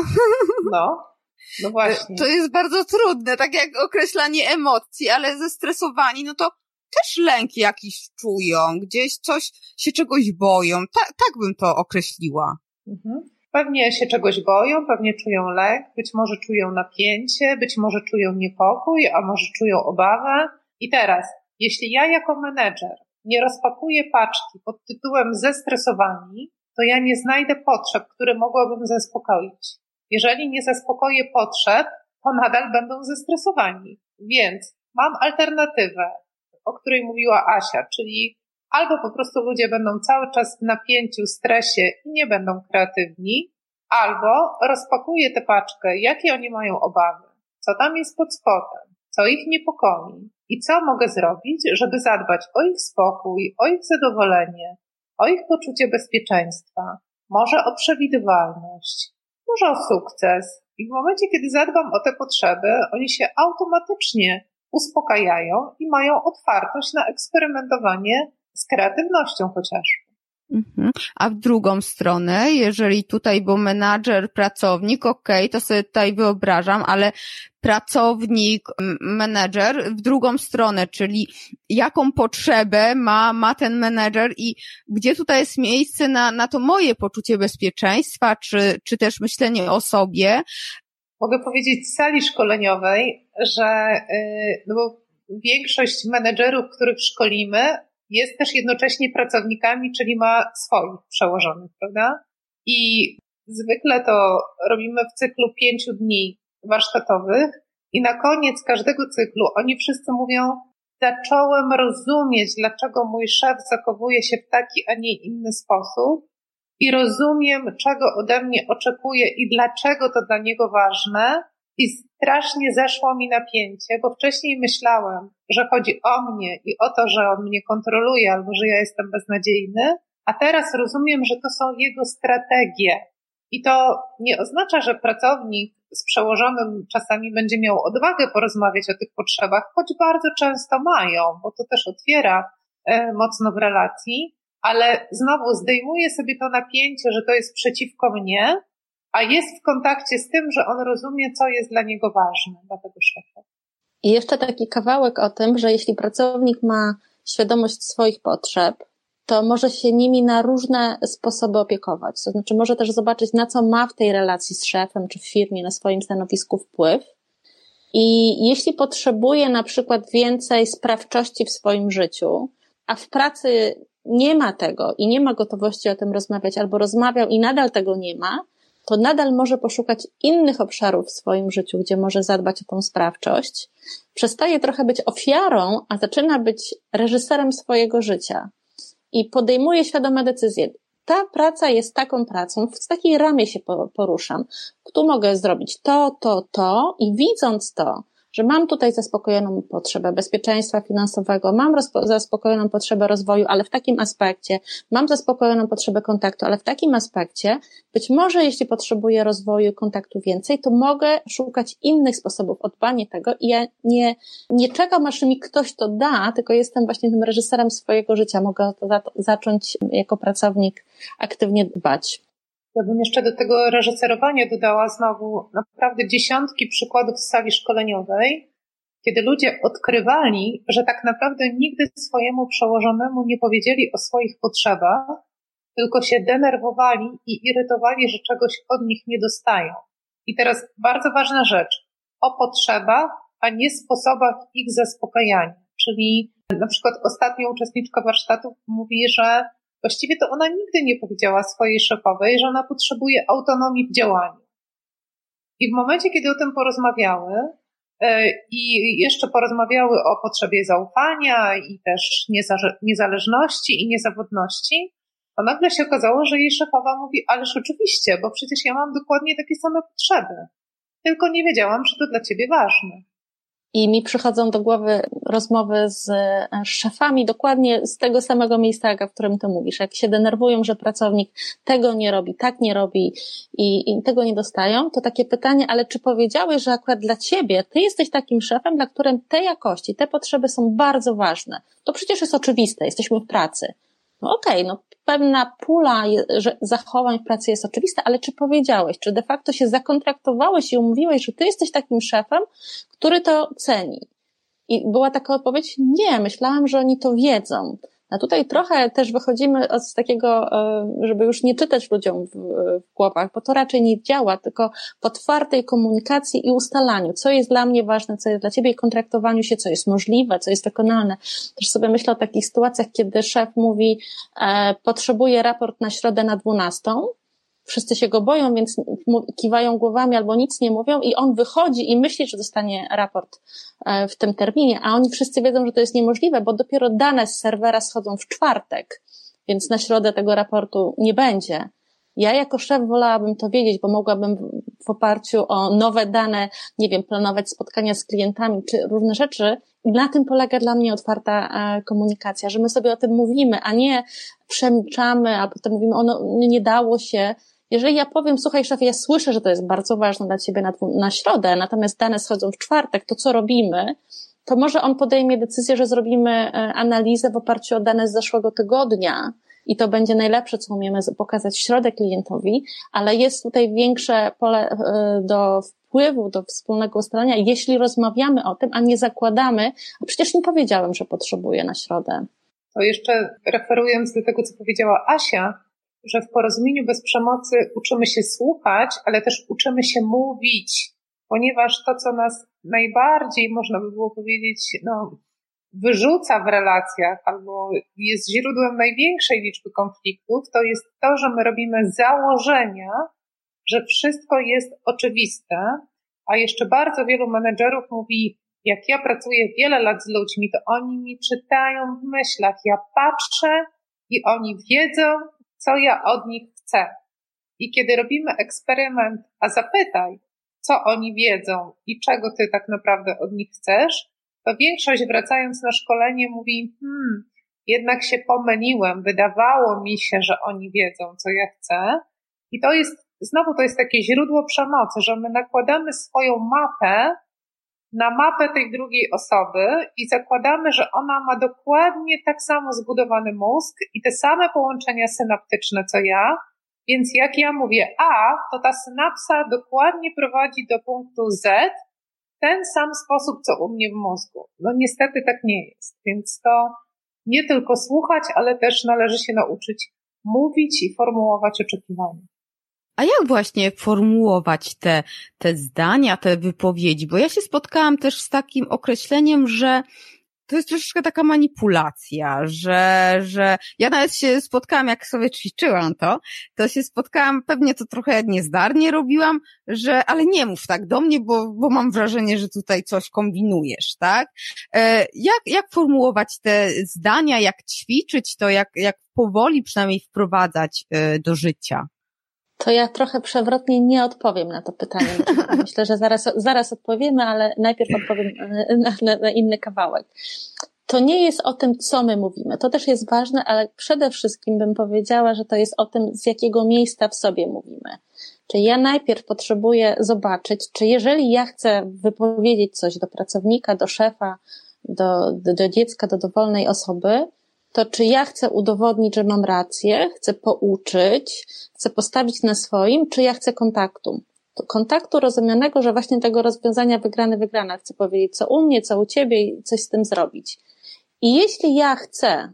No, no właśnie. To jest bardzo trudne, tak jak określanie emocji, ale zestresowani, no to też lęk jakiś czują, gdzieś coś się czegoś boją. Ta, tak bym to określiła. Mhm. Pewnie się czegoś boją, pewnie czują lęk, być może czują napięcie, być może czują niepokój, a może czują obawę. I teraz, jeśli ja jako menedżer nie rozpakuję paczki pod tytułem zestresowani, to ja nie znajdę potrzeb, które mogłabym zaspokoić. Jeżeli nie zaspokoję potrzeb, to nadal będą zestresowani. Więc mam alternatywę o której mówiła Asia, czyli albo po prostu ludzie będą cały czas w napięciu, stresie i nie będą kreatywni, albo rozpakuję tę paczkę, jakie oni mają obawy, co tam jest pod spodem, co ich niepokoi i co mogę zrobić, żeby zadbać o ich spokój, o ich zadowolenie, o ich poczucie bezpieczeństwa, może o przewidywalność, może o sukces. I w momencie, kiedy zadbam o te potrzeby, oni się automatycznie uspokajają i mają otwartość na eksperymentowanie z kreatywnością chociażby. Mhm. A w drugą stronę, jeżeli tutaj, bo menadżer, pracownik, okej, okay, to sobie tutaj wyobrażam, ale pracownik, menedżer w drugą stronę, czyli jaką potrzebę ma, ma ten menedżer i gdzie tutaj jest miejsce na, na to moje poczucie bezpieczeństwa, czy, czy też myślenie o sobie, Mogę powiedzieć z sali szkoleniowej, że y, no bo większość menedżerów, których szkolimy, jest też jednocześnie pracownikami, czyli ma swoich przełożonych, prawda? I zwykle to robimy w cyklu pięciu dni warsztatowych i na koniec każdego cyklu oni wszyscy mówią, zacząłem rozumieć, dlaczego mój szef zachowuje się w taki, a nie inny sposób i rozumiem, czego ode mnie oczekuje i dlaczego to dla niego ważne. I strasznie zeszło mi napięcie, bo wcześniej myślałem, że chodzi o mnie i o to, że on mnie kontroluje albo że ja jestem beznadziejny, a teraz rozumiem, że to są jego strategie. I to nie oznacza, że pracownik z przełożonym czasami będzie miał odwagę porozmawiać o tych potrzebach, choć bardzo często mają, bo to też otwiera e, mocno w relacji, ale znowu zdejmuje sobie to napięcie, że to jest przeciwko mnie, a jest w kontakcie z tym, że on rozumie, co jest dla niego ważne, dla tego szefa. I jeszcze taki kawałek o tym, że jeśli pracownik ma świadomość swoich potrzeb, to może się nimi na różne sposoby opiekować. To znaczy, może też zobaczyć, na co ma w tej relacji z szefem czy w firmie, na swoim stanowisku wpływ. I jeśli potrzebuje na przykład więcej sprawczości w swoim życiu, a w pracy nie ma tego i nie ma gotowości o tym rozmawiać, albo rozmawiał i nadal tego nie ma, to nadal może poszukać innych obszarów w swoim życiu, gdzie może zadbać o tą sprawczość. Przestaje trochę być ofiarą, a zaczyna być reżyserem swojego życia i podejmuje świadome decyzje. Ta praca jest taką pracą, w takiej ramie się poruszam. Tu mogę zrobić to, to, to i widząc to, że mam tutaj zaspokojoną potrzebę bezpieczeństwa finansowego, mam zaspokojoną potrzebę rozwoju, ale w takim aspekcie, mam zaspokojoną potrzebę kontaktu, ale w takim aspekcie, być może jeśli potrzebuję rozwoju kontaktu więcej, to mogę szukać innych sposobów odbania tego i ja nie, nie czekam, aż mi ktoś to da, tylko jestem właśnie tym reżyserem swojego życia, mogę to zacząć jako pracownik aktywnie dbać. Ja bym jeszcze do tego reżyserowania dodała znowu naprawdę dziesiątki przykładów z sali szkoleniowej, kiedy ludzie odkrywali, że tak naprawdę nigdy swojemu przełożonemu nie powiedzieli o swoich potrzebach, tylko się denerwowali i irytowali, że czegoś od nich nie dostają. I teraz bardzo ważna rzecz. O potrzebach, a nie sposobach ich zaspokajania. Czyli na przykład ostatnia uczestniczka warsztatów mówi, że właściwie to ona nigdy nie powiedziała swojej szefowej, że ona potrzebuje autonomii w działaniu. I w momencie, kiedy o tym porozmawiały, e, i jeszcze porozmawiały o potrzebie zaufania i też niezależności i niezawodności, to nagle się okazało, że jej szefowa mówi, ależ oczywiście, bo przecież ja mam dokładnie takie same potrzeby. Tylko nie wiedziałam, że to dla ciebie ważne. I mi przychodzą do głowy rozmowy z e, szefami dokładnie z tego samego miejsca, w którym ty mówisz. Jak się denerwują, że pracownik tego nie robi, tak nie robi i, i tego nie dostają, to takie pytanie, ale czy powiedziałeś, że akurat dla ciebie, ty jesteś takim szefem, dla którym te jakości, te potrzeby są bardzo ważne. To przecież jest oczywiste, jesteśmy w pracy. No okej, okay, no pewna pula zachowań w pracy jest oczywista, ale czy powiedziałeś, czy de facto się zakontraktowałeś i umówiłeś, że ty jesteś takim szefem, który to ceni? I była taka odpowiedź, nie, myślałam, że oni to wiedzą. A tutaj trochę też wychodzimy z takiego, e, żeby już nie czytać ludziom w, w głowach, bo to raczej nie działa, tylko w otwartej komunikacji i ustalaniu, co jest dla mnie ważne, co jest dla ciebie i kontraktowaniu się, co jest możliwe, co jest wykonalne. Też sobie myślę o takich sytuacjach, kiedy szef mówi, e, potrzebuję raport na środę na dwunastą, wszyscy się go boją, więc kiwają głowami albo nic nie mówią i on wychodzi i myśli, że dostanie raport e, w tym terminie, a oni wszyscy wiedzą, że to jest niemożliwe, bo dopiero dane z serwera schodzą w czwartek, więc na środę tego raportu nie będzie. Ja jako szef wolałabym to wiedzieć, bo mogłabym w oparciu o nowe dane, nie wiem, planować spotkania z klientami czy różne rzeczy. I na tym polega dla mnie otwarta e, komunikacja, że my sobie o tym mówimy, a nie przemilczamy, a potem mówimy, ono nie dało się, jeżeli ja powiem, słuchaj szefie, ja słyszę, że to jest bardzo ważne dla ciebie na, na środę, natomiast dane schodzą w czwartek, to co robimy? To może on podejmie decyzję, że zrobimy e, analizę w oparciu o dane z zeszłego tygodnia i to będzie najlepsze, co umiemy pokazać w środę klientowi, ale jest tutaj większe pole e, do wpływu, do wspólnego ustalenia, jeśli rozmawiamy o tym, a nie zakładamy, a przecież nie powiedziałem, że potrzebuję na środę. To jeszcze referując do tego, co powiedziała Asia, że w porozumieniu bez przemocy uczymy się słuchać, ale też uczymy się mówić, ponieważ to, co nas najbardziej, można by było powiedzieć, no, wyrzuca w relacjach albo jest źródłem największej liczby konfliktów, to jest to, że my robimy założenia, że wszystko jest oczywiste, a jeszcze bardzo wielu menedżerów mówi, jak ja pracuję wiele lat z ludźmi, to oni mi czytają w myślach, ja patrzę i oni wiedzą, co ja od nich chcę. I kiedy robimy eksperyment, a zapytaj, co oni wiedzą i czego ty tak naprawdę od nich chcesz, to większość wracając na szkolenie mówi, hmm, jednak się pomyliłem, wydawało mi się, że oni wiedzą, co ja chcę. I to jest, znowu to jest takie źródło przemocy, że my nakładamy swoją mapę na mapę tej drugiej osoby i zakładamy, że ona ma dokładnie tak samo zbudowany mózg i te same połączenia synaptyczne co ja, więc jak ja mówię A, to ta synapsa dokładnie prowadzi do punktu Z w ten sam sposób, co u mnie w mózgu. No niestety tak nie jest, więc to nie tylko słuchać, ale też należy się nauczyć mówić i formułować oczekiwania. A jak właśnie formułować te, te zdania, te wypowiedzi? Bo ja się spotkałam też z takim określeniem, że to jest troszeczkę taka manipulacja, że, że ja nawet się spotkałam, jak sobie ćwiczyłam to, to się spotkałam, pewnie to trochę niezdarnie robiłam, że ale nie mów tak do mnie, bo, bo mam wrażenie, że tutaj coś kombinujesz, tak? E, jak, jak formułować te zdania, jak ćwiczyć to, jak, jak powoli przynajmniej wprowadzać e, do życia? To ja trochę przewrotnie nie odpowiem na to pytanie. Myślę, że zaraz, zaraz odpowiemy, ale najpierw odpowiem na, na, na inny kawałek. To nie jest o tym, co my mówimy. To też jest ważne, ale przede wszystkim bym powiedziała, że to jest o tym, z jakiego miejsca w sobie mówimy. Czyli ja najpierw potrzebuję zobaczyć, czy jeżeli ja chcę wypowiedzieć coś do pracownika, do szefa, do, do, do dziecka, do dowolnej osoby, to czy ja chcę udowodnić, że mam rację, chcę pouczyć, chcę postawić na swoim, czy ja chcę kontaktu. Kontaktu rozumianego, że właśnie tego rozwiązania wygrany, wygrana. Chcę powiedzieć, co u mnie, co u ciebie i coś z tym zrobić. I jeśli ja chcę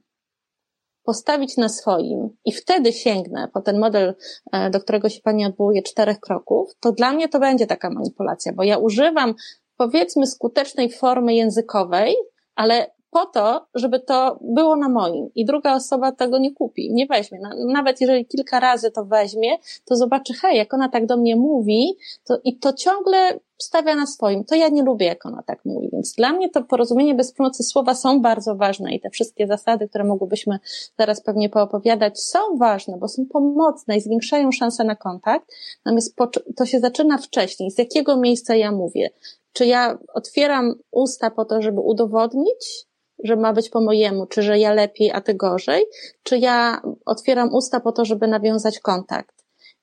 postawić na swoim i wtedy sięgnę po ten model, e, do którego się Pani odwołuje, czterech kroków, to dla mnie to będzie taka manipulacja, bo ja używam powiedzmy skutecznej formy językowej, ale po to, żeby to było na moim i druga osoba tego nie kupi, nie weźmie. Nawet jeżeli kilka razy to weźmie, to zobaczy, hej, jak ona tak do mnie mówi, to, i to ciągle stawia na swoim. To ja nie lubię, jak ona tak mówi. Więc dla mnie to porozumienie bez pomocy słowa są bardzo ważne i te wszystkie zasady, które mogłybyśmy teraz pewnie poopowiadać, są ważne, bo są pomocne i zwiększają szanse na kontakt. Natomiast to się zaczyna wcześniej. Z jakiego miejsca ja mówię? Czy ja otwieram usta po to, żeby udowodnić, że ma być po mojemu, czy że ja lepiej, a ty gorzej, czy ja otwieram usta po to, żeby nawiązać kontakt.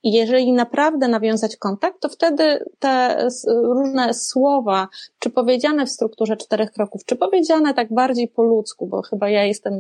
I jeżeli naprawdę nawiązać kontakt, to wtedy te różne słowa, czy powiedziane w strukturze czterech kroków, czy powiedziane tak bardziej po ludzku, bo chyba ja jestem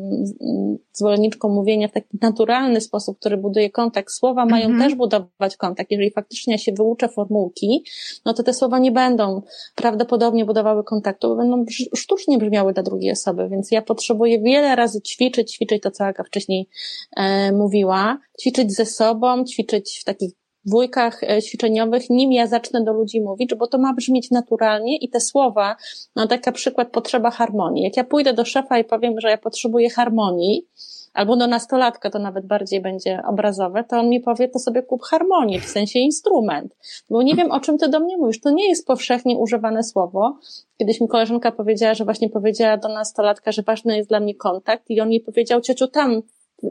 zwolenniczką mówienia w taki naturalny sposób, który buduje kontakt. Słowa mają -hmm. też budować kontakt. Jeżeli faktycznie się wyuczę formułki, no to te słowa nie będą prawdopodobnie budowały kontaktu, bo będą sztucznie brzmiały dla drugiej osoby, więc ja potrzebuję wiele razy ćwiczyć, ćwiczyć to, co Aga wcześniej e, mówiła, ćwiczyć ze sobą, ćwiczyć w takich dwójkach e, ćwiczeniowych, nim ja zacznę do ludzi mówić, bo to ma brzmieć naturalnie i te słowa, no taka przykład potrzeba harmonii. Jak ja pójdę do szefa i powiem, że ja potrzebuję harmonii, albo do nastolatka to nawet bardziej będzie obrazowe, to on mi powie, to sobie kup harmonię, w sensie instrument. Bo nie wiem, o czym ty do mnie mówisz. To nie jest powszechnie używane słowo. Kiedyś mi koleżanka powiedziała, że właśnie powiedziała do nastolatka, że ważny jest dla mnie kontakt i on mi powiedział, ciociu, tam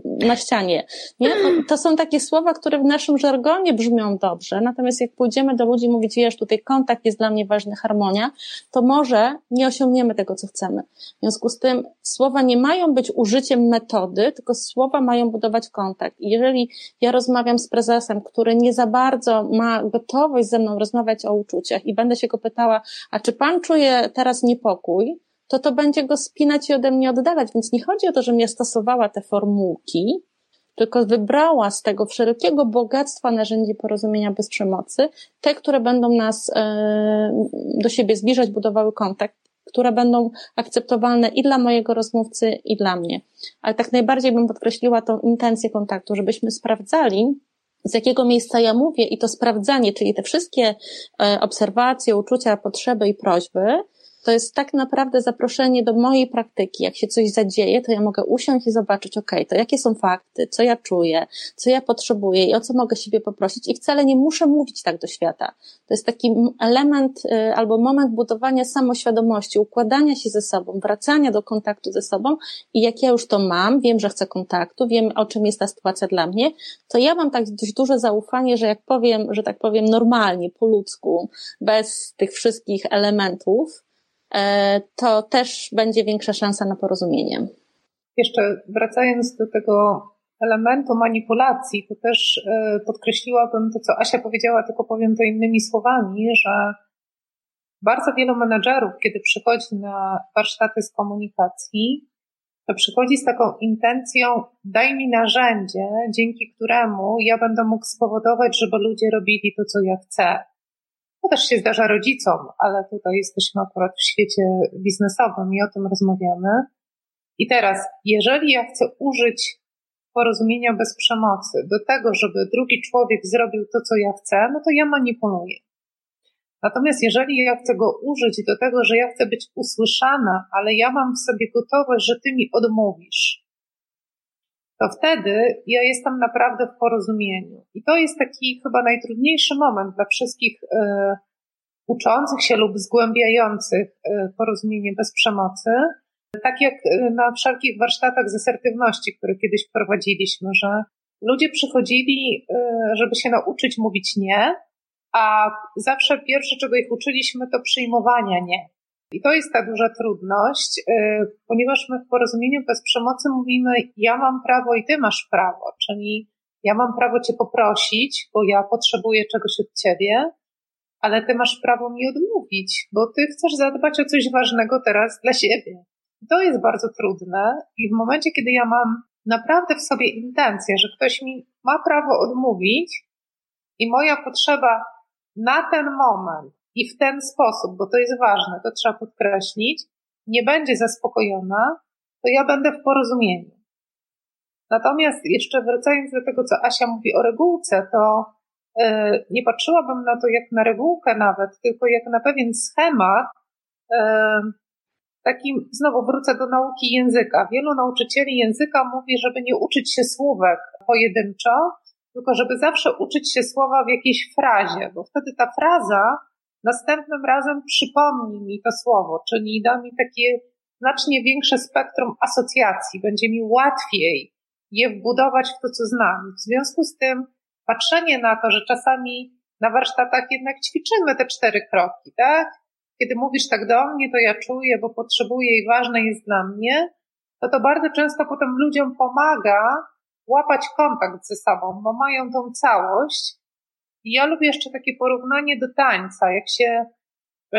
na ścianie. Nie? To są takie słowa, które w naszym żargonie brzmią dobrze, natomiast jak pójdziemy do ludzi i mówić, wiesz, tutaj kontakt jest dla mnie ważny, harmonia, to może nie osiągniemy tego, co chcemy. W związku z tym słowa nie mają być użyciem metody, tylko słowa mają budować kontakt. I jeżeli ja rozmawiam z prezesem, który nie za bardzo ma gotowość ze mną rozmawiać o uczuciach i będę się go pytała, a czy pan czuje teraz niepokój, to to będzie go spinać i ode mnie oddalać. Więc nie chodzi o to, żebym ja stosowała te formułki, tylko wybrała z tego wszelkiego bogactwa narzędzi porozumienia bez przemocy, te, które będą nas e, do siebie zbliżać, budowały kontakt, które będą akceptowalne i dla mojego rozmówcy, i dla mnie. Ale tak najbardziej bym podkreśliła tą intencję kontaktu, żebyśmy sprawdzali, z jakiego miejsca ja mówię i to sprawdzanie, czyli te wszystkie e, obserwacje, uczucia, potrzeby i prośby, to jest tak naprawdę zaproszenie do mojej praktyki. Jak się coś zadzieje, to ja mogę usiąść i zobaczyć, ok, to jakie są fakty, co ja czuję, co ja potrzebuję i o co mogę siebie poprosić i wcale nie muszę mówić tak do świata. To jest taki element y, albo moment budowania samoświadomości, układania się ze sobą, wracania do kontaktu ze sobą i jak ja już to mam, wiem, że chcę kontaktu, wiem, o czym jest ta sytuacja dla mnie, to ja mam tak dość duże zaufanie, że jak powiem, że tak powiem normalnie, po ludzku, bez tych wszystkich elementów, to też będzie większa szansa na porozumienie. Jeszcze wracając do tego elementu manipulacji, to też e, podkreśliłabym to, co Asia powiedziała, tylko powiem to innymi słowami, że bardzo wielu menedżerów, kiedy przychodzi na warsztaty z komunikacji, to przychodzi z taką intencją, daj mi narzędzie, dzięki któremu ja będę mógł spowodować, żeby ludzie robili to, co ja chcę. To też się zdarza rodzicom, ale tutaj jesteśmy akurat w świecie biznesowym i o tym rozmawiamy. I teraz, jeżeli ja chcę użyć porozumienia bez przemocy do tego, żeby drugi człowiek zrobił to, co ja chcę, no to ja manipuluję. Natomiast jeżeli ja chcę go użyć do tego, że ja chcę być usłyszana, ale ja mam w sobie gotowość, że ty mi odmówisz, to wtedy ja jestem naprawdę w porozumieniu. I to jest taki chyba najtrudniejszy moment dla wszystkich y, uczących się lub zgłębiających y, porozumienie bez przemocy. Tak jak e, na wszelkich warsztatach z asertywności, które kiedyś prowadziliśmy, że ludzie przychodzili, y, żeby się nauczyć mówić nie, a zawsze pierwsze, czego ich uczyliśmy, to przyjmowania nie. I to jest ta duża trudność, y, ponieważ my w porozumieniu bez przemocy mówimy, ja mam prawo i ty masz prawo, czyli ja mam prawo cię poprosić, bo ja potrzebuję czegoś od ciebie, ale ty masz prawo mi odmówić, bo ty chcesz zadbać o coś ważnego teraz dla siebie. I to jest bardzo trudne i w momencie, kiedy ja mam naprawdę w sobie intencję, że ktoś mi ma prawo odmówić i moja potrzeba na ten moment i w ten sposób, bo to jest ważne, to trzeba podkreślić, nie będzie zaspokojona, to ja będę w porozumieniu. Natomiast jeszcze wracając do tego, co Asia mówi o regułce, to yy, nie patrzyłabym na to jak na regułkę nawet, tylko jak na pewien schemat, yy, takim, znowu wrócę do nauki języka. Wielu nauczycieli języka mówi, żeby nie uczyć się słówek pojedynczo, tylko żeby zawsze uczyć się słowa w jakiejś frazie, bo wtedy ta fraza następnym razem przypomni mi to słowo, czyli da mi takie znacznie większe spektrum asocjacji, będzie mi łatwiej je wbudować w to, co znam. W związku z tym patrzenie na to, że czasami na warsztatach jednak ćwiczymy te cztery kroki, tak? Kiedy mówisz tak do mnie, to ja czuję, bo potrzebuję i ważne jest dla mnie, to to bardzo często potem ludziom pomaga łapać kontakt ze sobą, bo mają tą całość. Ja lubię jeszcze takie porównanie do tańca. Jak się y,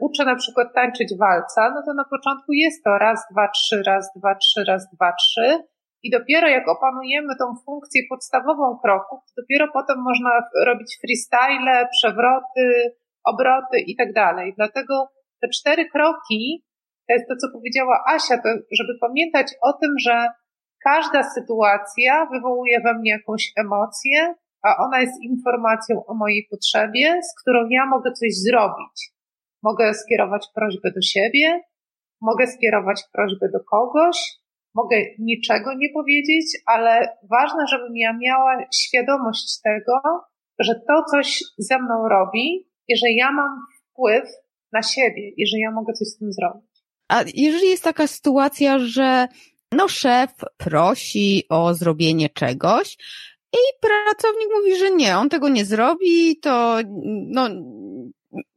uczę na przykład tańczyć walca, no to na początku jest to raz, dwa, trzy, raz, dwa, trzy, raz, dwa, trzy. I dopiero jak opanujemy tą funkcję podstawową kroków, to dopiero potem można robić freestyle, przewroty, obroty i tak dalej. Dlatego te cztery kroki, to jest to, co powiedziała Asia, to żeby pamiętać o tym, że każda sytuacja wywołuje we mnie jakąś emocję, a ona jest informacją o mojej potrzebie, z którą ja mogę coś zrobić. Mogę skierować prośbę do siebie, mogę skierować prośbę do kogoś, mogę niczego nie powiedzieć, ale ważne, żebym ja miała świadomość tego, że to coś ze mną robi i że ja mam wpływ na siebie i że ja mogę coś z tym zrobić. A jeżeli jest taka sytuacja, że no szef prosi o zrobienie czegoś i pracownik mówi, że nie, on tego nie zrobi, to no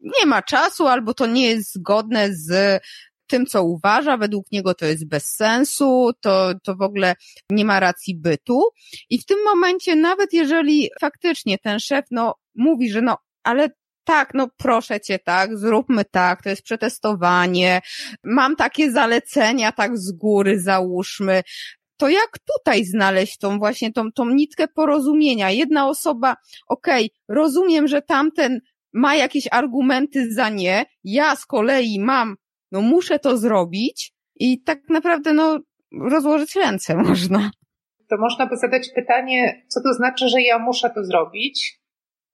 nie ma czasu albo to nie jest zgodne z tym, co uważa, według niego to jest bez sensu, to, to w ogóle nie ma racji bytu. I w tym momencie, nawet jeżeli faktycznie ten szef, no, mówi, że no, ale tak, no proszę cię, tak, zróbmy tak, to jest przetestowanie, mam takie zalecenia, tak z góry załóżmy. To jak tutaj znaleźć tą właśnie tą, tą nitkę porozumienia? Jedna osoba, okej, okay, rozumiem, że tamten ma jakieś argumenty za nie, ja z kolei mam, no muszę to zrobić i tak naprawdę, no, rozłożyć ręce można. To można by zadać pytanie, co to znaczy, że ja muszę to zrobić?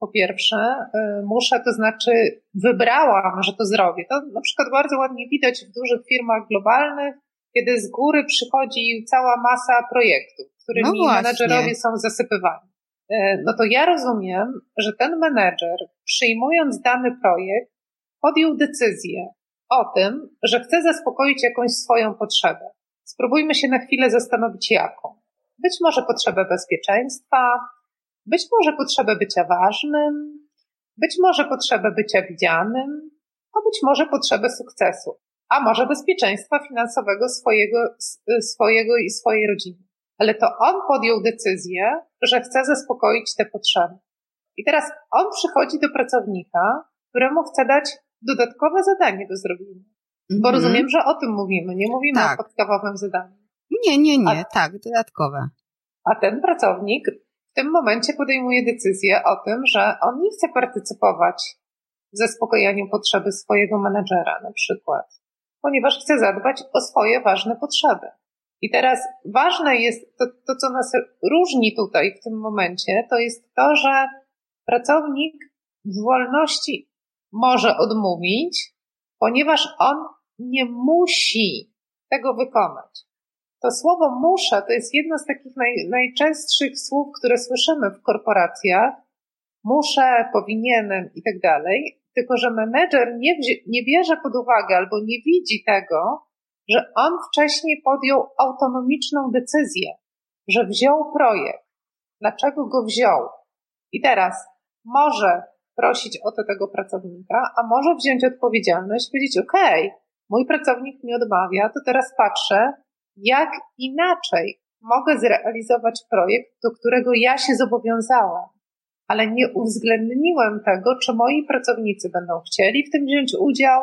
po pierwsze, y, muszę, to znaczy wybrałam, że to zrobię. To na przykład bardzo ładnie widać w dużych firmach globalnych, kiedy z góry przychodzi cała masa projektów, którymi no menedżerowie są zasypywani. Y, no to ja rozumiem, że ten menedżer, przyjmując dany projekt, podjął decyzję o tym, że chce zaspokoić jakąś swoją potrzebę. Spróbujmy się na chwilę zastanowić, jaką. Być może potrzebę bezpieczeństwa, być może potrzebę bycia ważnym, być może potrzebę bycia widzianym, a być może potrzebę sukcesu, a może bezpieczeństwa finansowego swojego, swojego i swojej rodziny. Ale to on podjął decyzję, że chce zaspokoić te potrzeby. I teraz on przychodzi do pracownika, któremu chce dać dodatkowe zadanie do zrobienia. Bo mm -hmm. rozumiem, że o tym mówimy, nie mówimy tak. o podstawowym zadaniu. Nie, nie, nie, a, tak, dodatkowe. A ten pracownik w tym momencie podejmuje decyzję o tym, że on nie chce partycypować w zaspokojeniu potrzeby swojego menedżera na przykład, ponieważ chce zadbać o swoje ważne potrzeby. I teraz ważne jest to, to, co nas różni tutaj w tym momencie, to jest to, że pracownik w wolności może odmówić, ponieważ on nie musi tego wykonać. To słowo muszę to jest jedno z takich naj, najczęstszych słów, które słyszymy w korporacjach. Muszę, powinienem i tak dalej. Tylko, że menedżer nie, nie bierze pod uwagę albo nie widzi tego, że on wcześniej podjął autonomiczną decyzję, że wziął projekt. Dlaczego go wziął? I teraz może prosić o to tego pracownika, a może wziąć odpowiedzialność powiedzieć, OK, mój pracownik mi odmawia, to teraz patrzę, jak inaczej mogę zrealizować projekt, do którego ja się zobowiązałam, ale nie uwzględniłem tego, czy moi pracownicy będą chcieli w tym wziąć udział,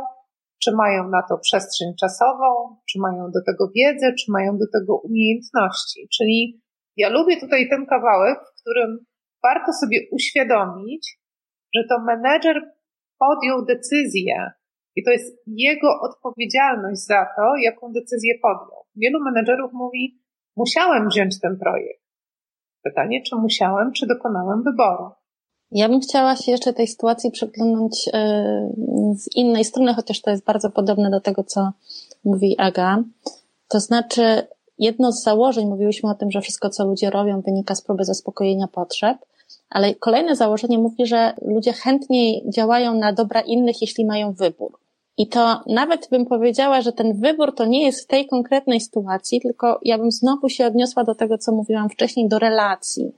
czy mają na to przestrzeń czasową, czy mają do tego wiedzę, czy mają do tego umiejętności. Czyli ja lubię tutaj ten kawałek, w którym warto sobie uświadomić, że to menedżer podjął decyzję i to jest jego odpowiedzialność za to, jaką decyzję podjął. Wielu menedżerów mówi, musiałem wziąć ten projekt. Pytanie, czy musiałem, czy dokonałem wyboru. Ja bym chciała się jeszcze tej sytuacji przeglądnąć e, z innej strony, chociaż to jest bardzo podobne do tego, co mówi Aga. To znaczy, jedno z założeń, mówiłyśmy o tym, że wszystko, co ludzie robią, wynika z próby zaspokojenia potrzeb, ale kolejne założenie mówi, że ludzie chętniej działają na dobra innych, jeśli mają wybór. I to nawet bym powiedziała, że ten wybór to nie jest w tej konkretnej sytuacji, tylko ja bym znowu się odniosła do tego, co mówiłam wcześniej, do relacji.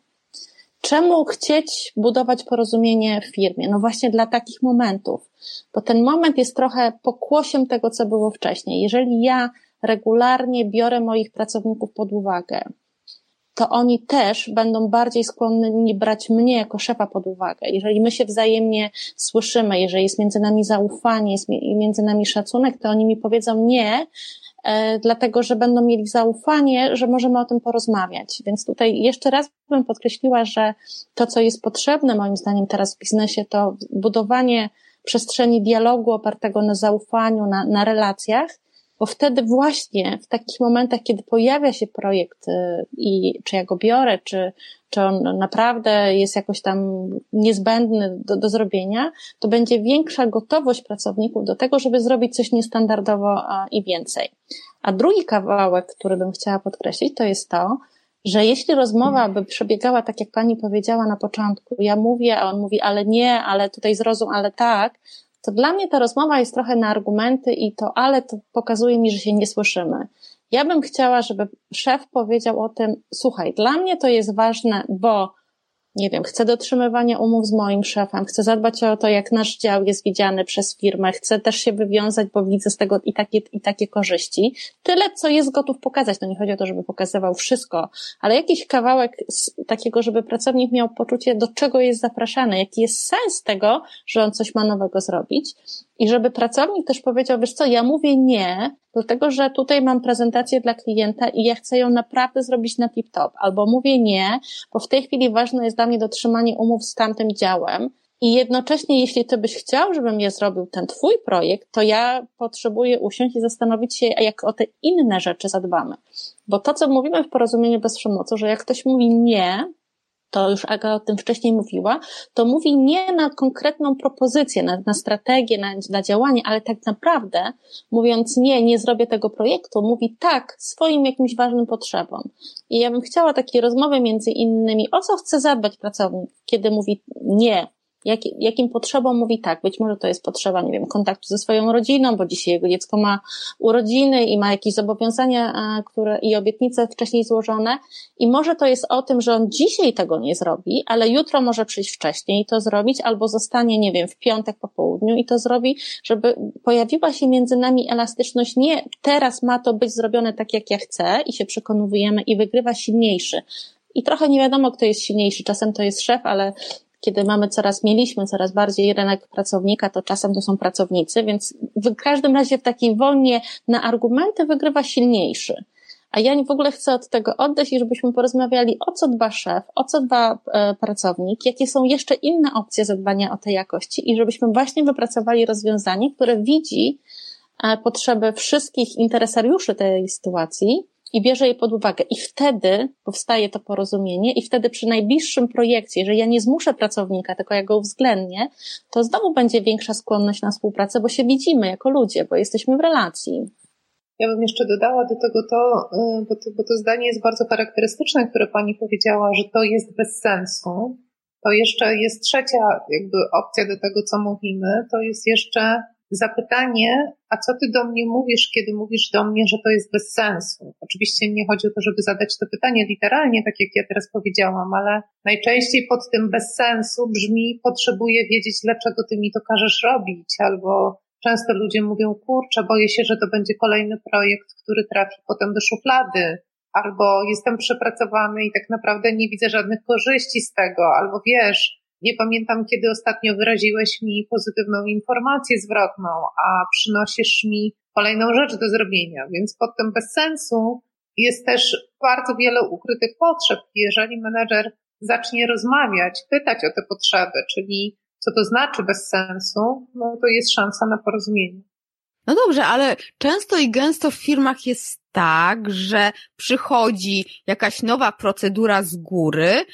Czemu chcieć budować porozumienie w firmie? No właśnie dla takich momentów, bo ten moment jest trochę pokłosiem tego, co było wcześniej. Jeżeli ja regularnie biorę moich pracowników pod uwagę, to oni też będą bardziej skłonni brać mnie jako szefa pod uwagę. Jeżeli my się wzajemnie słyszymy, jeżeli jest między nami zaufanie, jest między nami szacunek, to oni mi powiedzą nie, dlatego że będą mieli zaufanie, że możemy o tym porozmawiać. Więc tutaj jeszcze raz bym podkreśliła, że to, co jest potrzebne moim zdaniem teraz w biznesie, to budowanie przestrzeni dialogu opartego na zaufaniu, na, na relacjach, bo wtedy właśnie w takich momentach, kiedy pojawia się projekt y, i czy ja go biorę, czy, czy on naprawdę jest jakoś tam niezbędny do, do zrobienia, to będzie większa gotowość pracowników do tego, żeby zrobić coś niestandardowo i więcej. A drugi kawałek, który bym chciała podkreślić, to jest to, że jeśli rozmowa by przebiegała tak, jak pani powiedziała na początku, ja mówię, a on mówi, ale nie, ale tutaj zrozum, ale tak, to dla mnie ta rozmowa jest trochę na argumenty i to ale to pokazuje mi, że się nie słyszymy. Ja bym chciała, żeby szef powiedział o tym, słuchaj, dla mnie to jest ważne, bo nie wiem, chcę dotrzymywania umów z moim szefem, chcę zadbać o to, jak nasz dział jest widziany przez firmę, chcę też się wywiązać, bo widzę z tego i takie, i takie korzyści. Tyle, co jest gotów pokazać. To nie chodzi o to, żeby pokazywał wszystko, ale jakiś kawałek takiego, żeby pracownik miał poczucie, do czego jest zapraszany, jaki jest sens tego, że on coś ma nowego zrobić. I żeby pracownik też powiedział, wiesz co, ja mówię nie, dlatego że tutaj mam prezentację dla klienta i ja chcę ją naprawdę zrobić na tip-top. Albo mówię nie, bo w tej chwili ważne jest dla mnie dotrzymanie umów z tamtym działem. I jednocześnie, jeśli ty byś chciał, żebym ja zrobił ten twój projekt, to ja potrzebuję usiąść i zastanowić się, jak o te inne rzeczy zadbamy. Bo to, co mówimy w porozumieniu bez przemocy, że jak ktoś mówi nie, to już Aga o tym wcześniej mówiła, to mówi nie na konkretną propozycję, na, na strategię, na, na działanie, ale tak naprawdę, mówiąc nie, nie zrobię tego projektu, mówi tak swoim jakimś ważnym potrzebom. I ja bym chciała takiej rozmowy między innymi, o co chce zadbać pracownik, kiedy mówi nie, jak, jakim potrzebom mówi tak. Być może to jest potrzeba, nie wiem, kontaktu ze swoją rodziną, bo dzisiaj jego dziecko ma urodziny i ma jakieś zobowiązania które, i obietnice wcześniej złożone. I może to jest o tym, że on dzisiaj tego nie zrobi, ale jutro może przyjść wcześniej i to zrobić, albo zostanie, nie wiem, w piątek po południu i to zrobi, żeby pojawiła się między nami elastyczność. Nie teraz ma to być zrobione tak, jak ja chcę i się przekonujemy i wygrywa silniejszy. I trochę nie wiadomo, kto jest silniejszy. Czasem to jest szef, ale kiedy mamy coraz, mieliśmy coraz bardziej rynek pracownika, to czasem to są pracownicy, więc w każdym razie w takiej wojnie na argumenty wygrywa silniejszy. A ja w ogóle chcę od tego oddać i żebyśmy porozmawiali, o co dba szef, o co dba e, pracownik, jakie są jeszcze inne opcje zadbania o tej jakości i żebyśmy właśnie wypracowali rozwiązanie, które widzi e, potrzeby wszystkich interesariuszy tej sytuacji i bierze je pod uwagę. I wtedy powstaje to porozumienie, i wtedy przy najbliższym projekcie, jeżeli ja nie zmuszę pracownika, tylko ja go uwzględnię, to znowu będzie większa skłonność na współpracę, bo się widzimy jako ludzie, bo jesteśmy w relacji. Ja bym jeszcze dodała do tego to, y, bo to, bo to zdanie jest bardzo charakterystyczne, które pani powiedziała, że to jest bez sensu. To jeszcze jest trzecia jakby opcja do tego, co mówimy, to jest jeszcze zapytanie, a co ty do mnie mówisz, kiedy mówisz do mnie, że to jest bez sensu? Oczywiście nie chodzi o to, żeby zadać to pytanie literalnie, tak jak ja teraz powiedziałam, ale najczęściej pod tym bez sensu brzmi, potrzebuję wiedzieć, dlaczego ty mi to każesz robić, albo często ludzie mówią, kurczę, boję się, że to będzie kolejny projekt, który trafi potem do szuflady, albo jestem przepracowany i tak naprawdę nie widzę żadnych korzyści z tego, albo wiesz, nie pamiętam, kiedy ostatnio wyraziłeś mi pozytywną informację zwrotną, a przynosisz mi kolejną rzecz do zrobienia, więc pod tym bez sensu jest też bardzo wiele ukrytych potrzeb. Jeżeli menedżer zacznie rozmawiać, pytać o te potrzeby, czyli co to znaczy bez sensu, no to jest szansa na porozumienie. No dobrze, ale często i gęsto w firmach jest tak, że przychodzi jakaś nowa procedura z góry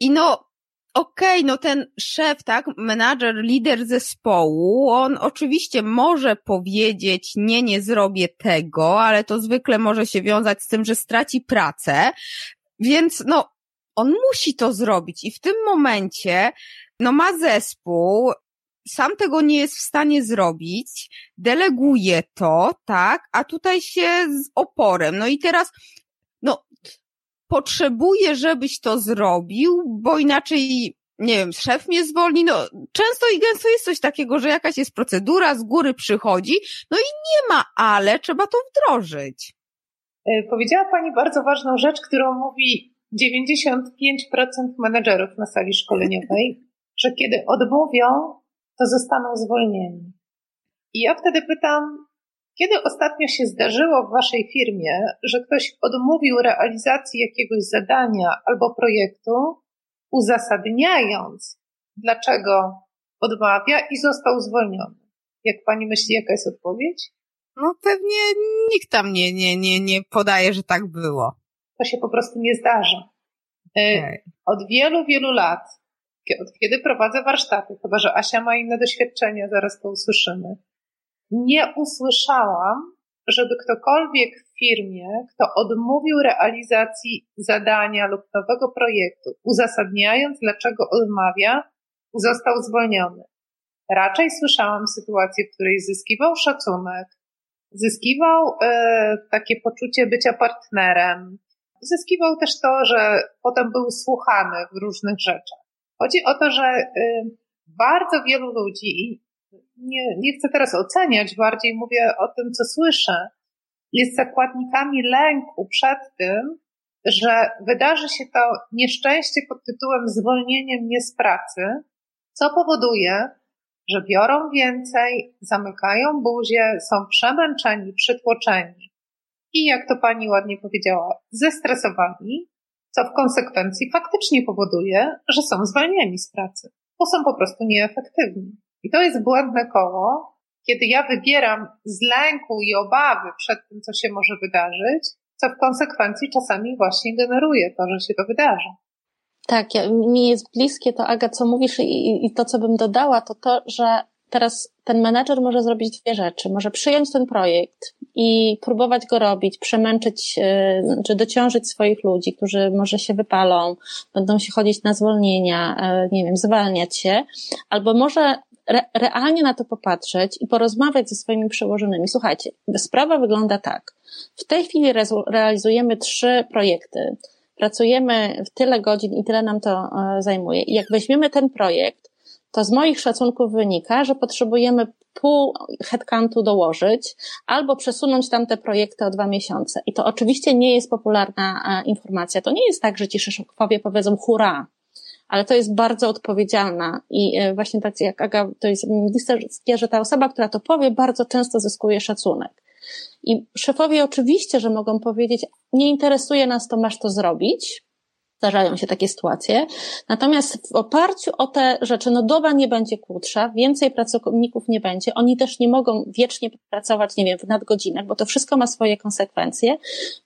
i no okej, okay, no ten szef, tak, menadżer, lider zespołu, on oczywiście może powiedzieć, nie, nie zrobię tego, ale to zwykle może się wiązać z tym, że straci pracę, więc no, on musi to zrobić i w tym momencie, no ma zespół, sam tego nie jest w stanie zrobić, deleguje to, tak, a tutaj się z oporem. No i teraz, no, potrzebuję, żebyś to zrobił, bo inaczej, nie wiem, szef mnie zwolni. No, często i gęsto jest coś takiego, że jakaś jest procedura, z góry przychodzi, no i nie ma ale, trzeba to wdrożyć. E, powiedziała Pani bardzo ważną rzecz, którą mówi 95% menedżerów na sali szkoleniowej, że kiedy odmówią, to zostaną zwolnieni. I ja wtedy pytam, kiedy ostatnio się zdarzyło w Waszej firmie, że ktoś odmówił realizacji jakiegoś zadania albo projektu, uzasadniając, dlaczego odmawia i został zwolniony? Jak Pani myśli, jaka jest odpowiedź? No pewnie nikt tam nie, nie, nie, nie podaje, że tak było. To się po prostu nie zdarza. E, okay. Od wielu, wielu lat, od kiedy prowadzę warsztaty, chyba że Asia ma inne doświadczenia, zaraz to usłyszymy, nie usłyszałam, żeby ktokolwiek w firmie, kto odmówił realizacji zadania lub nowego projektu, uzasadniając, dlaczego odmawia, został zwolniony. Raczej słyszałam sytuację, w której zyskiwał szacunek, zyskiwał e, takie poczucie bycia partnerem, zyskiwał też to, że potem był słuchany w różnych rzeczach. Chodzi o to, że e, bardzo wielu ludzi, nie, nie chcę teraz oceniać, bardziej mówię o tym, co słyszę, jest zakładnikami lęku przed tym, że wydarzy się to nieszczęście pod tytułem zwolnienie mnie z pracy, co powoduje, że biorą więcej, zamykają buzię, są przemęczeni, przytłoczeni i, jak to pani ładnie powiedziała, zestresowani, co w konsekwencji faktycznie powoduje, że są zwalniani z pracy, bo są po prostu nieefektywni. I to jest błędne koło, kiedy ja wybieram z lęku i obawy przed tym, co się może wydarzyć, co w konsekwencji czasami właśnie generuje to, że się to wydarzy. Tak, ja, mi jest bliskie to, Aga, co mówisz i, i to, co bym dodała, to to, że teraz ten menedżer może zrobić dwie rzeczy. Może przyjąć ten projekt i próbować go robić, przemęczyć, e, czy dociążyć swoich ludzi, którzy może się wypalą, będą się chodzić na zwolnienia, e, nie wiem, zwalniać się, albo może re, realnie na to popatrzeć i porozmawiać ze swoimi przełożonymi. Słuchajcie, sprawa wygląda tak. W tej chwili realizujemy trzy projekty. Pracujemy w tyle godzin i tyle nam to e, zajmuje. I jak weźmiemy ten projekt, to z moich szacunków wynika, że potrzebujemy pół headcountu dołożyć albo przesunąć tamte projekty o dwa miesiące. I to oczywiście nie jest popularna e, informacja. To nie jest tak, że ci szefowie powiedzą hurra, ale to jest bardzo odpowiedzialna i e, właśnie tak jak Aga, to jest bliskie, że ta osoba, która to powie, bardzo często zyskuje szacunek. I szefowie oczywiście, że mogą powiedzieć, nie interesuje nas to, masz to zrobić, zdarzają się takie sytuacje. Natomiast w oparciu o te rzeczy, no doba nie będzie krótsza, więcej pracowników nie będzie, oni też nie mogą wiecznie pracować, nie wiem, w nadgodzinach, bo to wszystko ma swoje konsekwencje,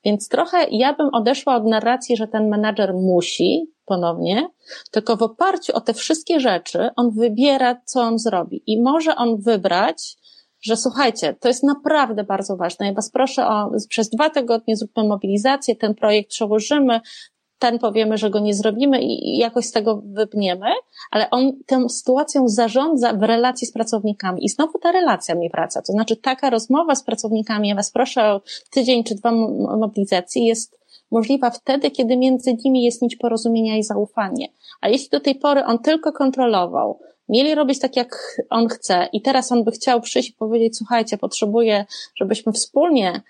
więc trochę ja bym odeszła od narracji, że ten menadżer musi, ponownie, tylko w oparciu o te wszystkie rzeczy on wybiera, co on zrobi. I może on wybrać, że słuchajcie, to jest naprawdę bardzo ważne. Ja Was proszę o, przez dwa tygodnie zróbmy mobilizację, ten projekt przełożymy, ten powiemy, że go nie zrobimy i jakoś z tego wypniemy, ale on tą sytuacją zarządza w relacji z pracownikami. I znowu ta relacja mi wraca. To znaczy taka rozmowa z pracownikami, ja Was proszę o tydzień czy dwa mobilizacji, jest możliwa wtedy, kiedy między nimi jest nić porozumienia i zaufanie. A jeśli do tej pory on tylko kontrolował, mieli robić tak, jak on chce i teraz on by chciał przyjść i powiedzieć, słuchajcie, potrzebuję, żebyśmy wspólnie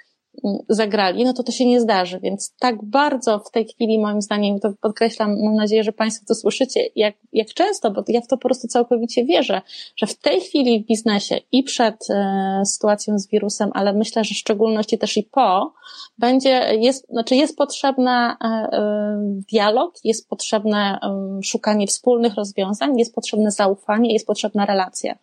zagrali, no to to się nie zdarzy. Więc tak bardzo w tej chwili, moim zdaniem, to podkreślam, mam nadzieję, że Państwo to słyszycie, jak, jak często, bo ja w to po prostu całkowicie wierzę, że w tej chwili w biznesie i przed e, sytuacją z wirusem, ale myślę, że w szczególności też i po, będzie, jest, znaczy jest potrzebna e, e, dialog, jest potrzebne e, szukanie wspólnych rozwiązań, jest potrzebne zaufanie, jest potrzebna relacja,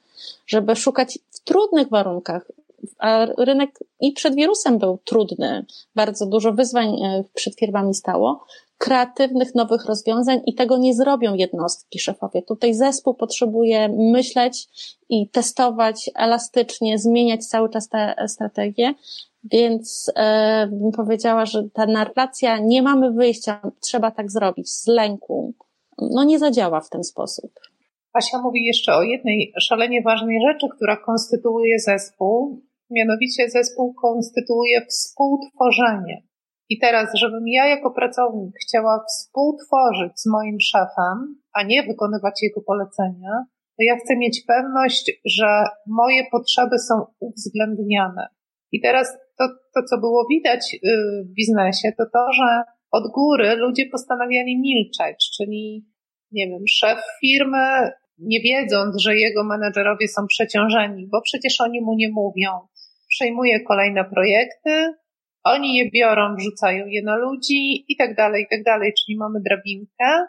żeby szukać w trudnych warunkach, a rynek i przed wirusem był trudny, bardzo dużo wyzwań e, przed firmami stało, kreatywnych nowych rozwiązań i tego nie zrobią jednostki szefowie. Tutaj zespół potrzebuje myśleć i testować elastycznie, zmieniać cały czas te strategie. Więc e, bym powiedziała, że ta narracja nie mamy wyjścia, trzeba tak zrobić z lęku, no nie zadziała w ten sposób. Asia mówi jeszcze o jednej szalenie ważnej rzeczy, która konstytuuje zespół, Mianowicie zespół konstytuuje współtworzenie. I teraz, żebym ja jako pracownik chciała współtworzyć z moim szefem, a nie wykonywać jego polecenia, to ja chcę mieć pewność, że moje potrzeby są uwzględniane. I teraz to, to co było widać y, w biznesie, to to, że od góry ludzie postanawiali milczeć, czyli, nie wiem, szef firmy, nie wiedząc, że jego menedżerowie są przeciążeni, bo przecież oni mu nie mówią, przejmuje kolejne projekty, oni je biorą, wrzucają je na ludzi i tak dalej, i tak dalej. Czyli mamy drabinkę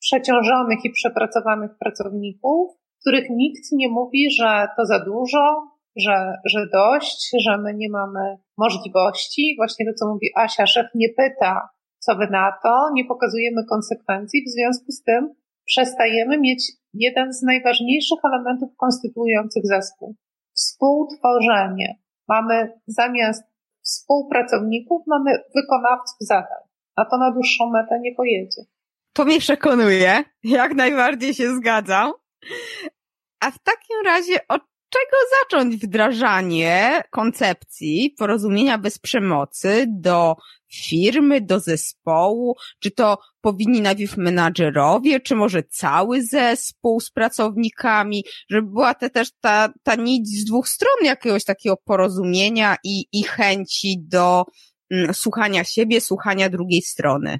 przeciążonych i przepracowanych pracowników, których nikt nie mówi, że to za dużo, że, że dość, że my nie mamy możliwości. Właśnie to, co mówi Asia, szef nie pyta, co wy na to, nie pokazujemy konsekwencji, w związku z tym przestajemy mieć jeden z najważniejszych elementów konstytuujących zespół. Współtworzenie. Mamy zamiast współpracowników, mamy wykonawców zadań. A to na dłuższą metę nie pojedzie. To mnie przekonuje. Jak najbardziej się zgadzam. A w takim razie czego zacząć wdrażanie koncepcji porozumienia bez przemocy do firmy, do zespołu? Czy to powinni najpierw menadżerowie, czy może cały zespół z pracownikami, żeby była te, też ta, ta nić z dwóch stron jakiegoś takiego porozumienia i, i chęci do mm, słuchania siebie, słuchania drugiej strony?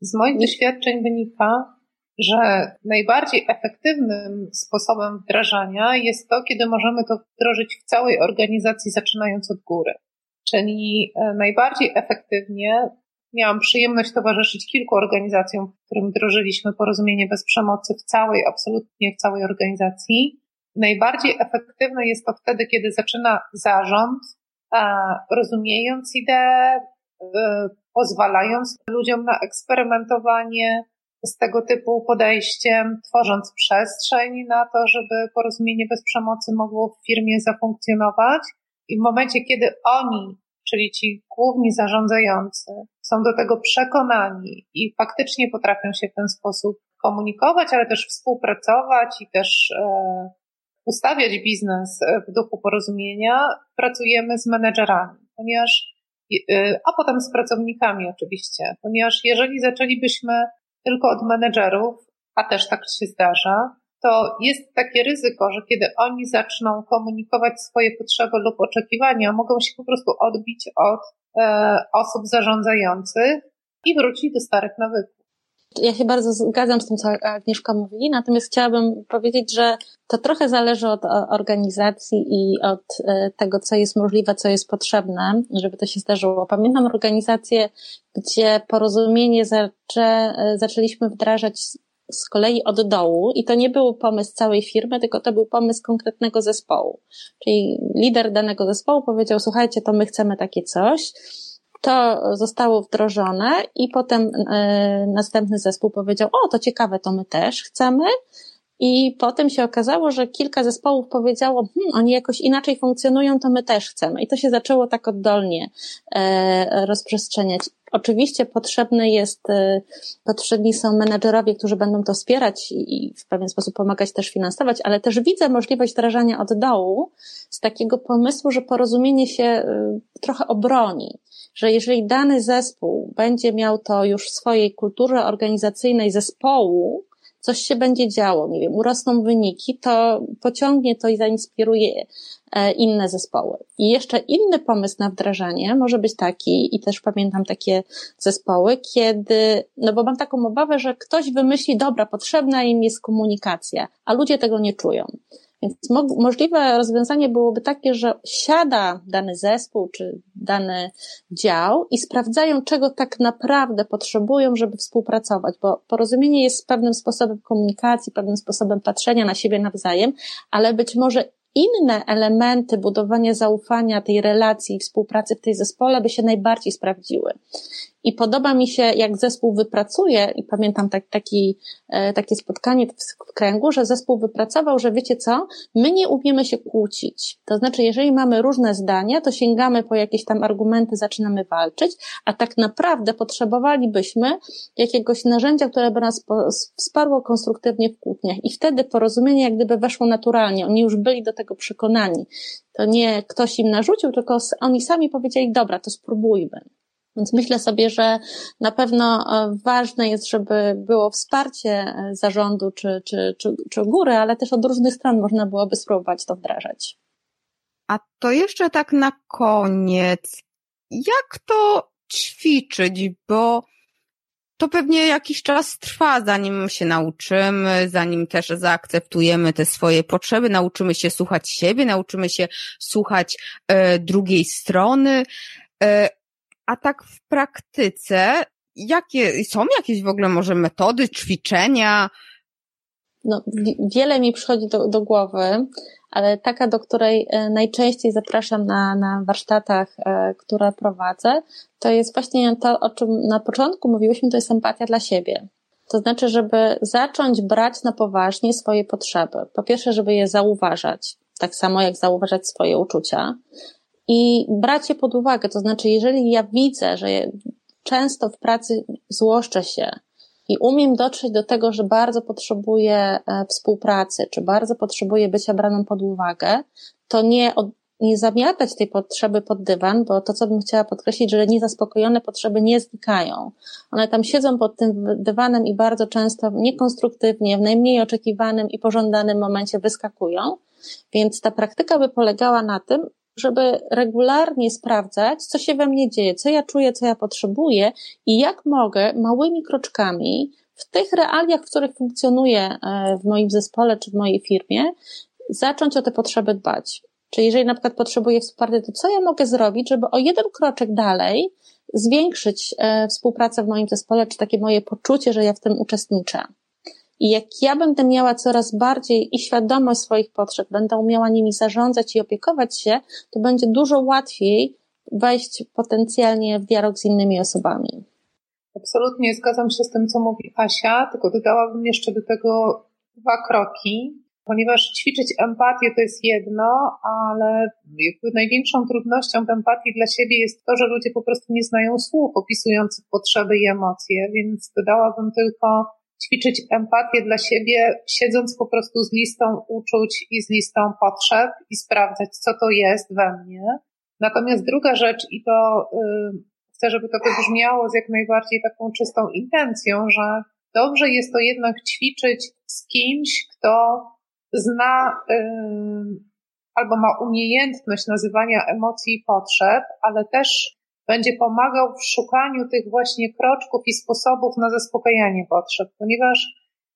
Z moich doświadczeń wynika, że najbardziej efektywnym sposobem wdrażania jest to, kiedy możemy to wdrożyć w całej organizacji, zaczynając od góry. Czyli e, najbardziej efektywnie miałam przyjemność towarzyszyć kilku organizacjom, w którym wdrożyliśmy porozumienie bez przemocy w całej, absolutnie w całej organizacji. Najbardziej efektywne jest to wtedy, kiedy zaczyna zarząd, rozumiejąc ideę, e, pozwalając ludziom na eksperymentowanie, z tego typu podejściem, tworząc przestrzeń na to, żeby porozumienie bez przemocy mogło w firmie zafunkcjonować. I w momencie, kiedy oni, czyli ci główni zarządzający, są do tego przekonani i faktycznie potrafią się w ten sposób komunikować, ale też współpracować i też e, ustawiać biznes w duchu porozumienia, pracujemy z menedżerami, ponieważ, e, a potem z pracownikami oczywiście, ponieważ jeżeli zaczęlibyśmy tylko od menedżerów, a też tak się zdarza, to jest takie ryzyko, że kiedy oni zaczną komunikować swoje potrzeby lub oczekiwania, mogą się po prostu odbić od e, osób zarządzających i wrócić do starych nawyków. Ja się bardzo zgadzam z tym, co Agnieszka mówi, natomiast chciałabym powiedzieć, że to trochę zależy od organizacji i od e, tego, co jest możliwe, co jest potrzebne, żeby to się zdarzyło. Pamiętam organizację, gdzie porozumienie zaczę, e, zaczęliśmy wdrażać z kolei od dołu i to nie był pomysł całej firmy, tylko to był pomysł konkretnego zespołu. Czyli lider danego zespołu powiedział, słuchajcie, to my chcemy takie coś to zostało wdrożone i potem e, następny zespół powiedział, o to ciekawe, to my też chcemy. I potem się okazało, że kilka zespołów powiedziało, hmm, oni jakoś inaczej funkcjonują, to my też chcemy. I to się zaczęło tak oddolnie e, rozprzestrzeniać. Oczywiście potrzebny jest, e, potrzebni są menedżerowie, którzy będą to wspierać i w pewien sposób pomagać też finansować, ale też widzę możliwość wdrażania od dołu z takiego pomysłu, że porozumienie się e, trochę obroni że jeżeli dany zespół będzie miał to już w swojej kulturze organizacyjnej zespołu, coś się będzie działo, nie wiem, urosną wyniki, to pociągnie to i zainspiruje e, inne zespoły. I jeszcze inny pomysł na wdrażanie może być taki, i też pamiętam takie zespoły, kiedy, no bo mam taką obawę, że ktoś wymyśli, dobra, potrzebna im jest komunikacja, a ludzie tego nie czują. Więc mo możliwe rozwiązanie byłoby takie, że siada dany zespół czy dany dział i sprawdzają, czego tak naprawdę potrzebują, żeby współpracować, bo porozumienie jest pewnym sposobem komunikacji, pewnym sposobem patrzenia na siebie nawzajem, ale być może inne elementy budowania zaufania tej relacji i współpracy w tej zespole by się najbardziej sprawdziły. I podoba mi się, jak zespół wypracuje, i pamiętam tak, taki, e, takie spotkanie w kręgu, że zespół wypracował, że wiecie co, my nie umiemy się kłócić. To znaczy, jeżeli mamy różne zdania, to sięgamy po jakieś tam argumenty, zaczynamy walczyć, a tak naprawdę potrzebowalibyśmy jakiegoś narzędzia, które by nas wsparło konstruktywnie w kłótniach. I wtedy porozumienie jak gdyby weszło naturalnie. Oni już byli do tego przekonani. To nie ktoś im narzucił, tylko oni sami powiedzieli, dobra, to spróbujmy. Więc myślę sobie, że na pewno e, ważne jest, żeby było wsparcie e, zarządu czy, czy, czy, czy góry, ale też od różnych stron można byłoby spróbować to wdrażać. A to jeszcze tak na koniec. Jak to ćwiczyć? Bo to pewnie jakiś czas trwa, zanim się nauczymy, zanim też zaakceptujemy te swoje potrzeby, nauczymy się słuchać siebie, nauczymy się słuchać e, drugiej strony. E, a tak w praktyce, jakie są jakieś w ogóle może metody, ćwiczenia? No, wiele mi przychodzi do, do głowy, ale taka, do której e, najczęściej zapraszam na, na warsztatach, e, które prowadzę, to jest właśnie to, o czym na początku mówiłyśmy, to jest empatia dla siebie. To znaczy, żeby zacząć brać na poważnie swoje potrzeby. Po pierwsze, żeby je zauważać, tak samo jak zauważać swoje uczucia i brać je pod uwagę. To znaczy, jeżeli ja widzę, że często w pracy złoszczę się i umiem dotrzeć do tego, że bardzo potrzebuję e, współpracy, czy bardzo potrzebuję bycia braną pod uwagę, to nie, nie zamiatać tej potrzeby pod dywan, bo to, co bym chciała podkreślić, że niezaspokojone potrzeby nie znikają. One tam siedzą pod tym dywanem i bardzo często niekonstruktywnie, w najmniej oczekiwanym i pożądanym momencie wyskakują. Więc ta praktyka by polegała na tym, żeby regularnie sprawdzać, co się we mnie dzieje, co ja czuję, co ja potrzebuję i jak mogę małymi kroczkami w tych realiach, w których funkcjonuję e, w moim zespole czy w mojej firmie, zacząć o te potrzeby dbać. Czyli jeżeli na przykład potrzebuję wsparcia, to co ja mogę zrobić, żeby o jeden kroczek dalej zwiększyć e, współpracę w moim zespole, czy takie moje poczucie, że ja w tym uczestniczę. I jak ja będę miała coraz bardziej i świadomość swoich potrzeb, będę umiała nimi zarządzać i opiekować się, to będzie dużo łatwiej wejść potencjalnie w dialog z innymi osobami. Absolutnie zgadzam się z tym, co mówi Asia, tylko dodałabym jeszcze do tego dwa kroki, ponieważ ćwiczyć empatię to jest jedno, ale jakby największą trudnością w empatii dla siebie jest to, że ludzie po prostu nie znają słów opisujących potrzeby i emocje, więc dodałabym tylko ćwiczyć empatię dla siebie, siedząc po prostu z listą uczuć i z listą potrzeb i sprawdzać, co to jest we mnie. Natomiast druga rzecz, i to yy, chcę, żeby to wybrzmiało z jak najbardziej taką czystą intencją, że dobrze jest to jednak ćwiczyć z kimś, kto zna yy, albo ma umiejętność nazywania emocji i potrzeb, ale też będzie pomagał w szukaniu tych właśnie kroczków i sposobów na zaspokajanie potrzeb, ponieważ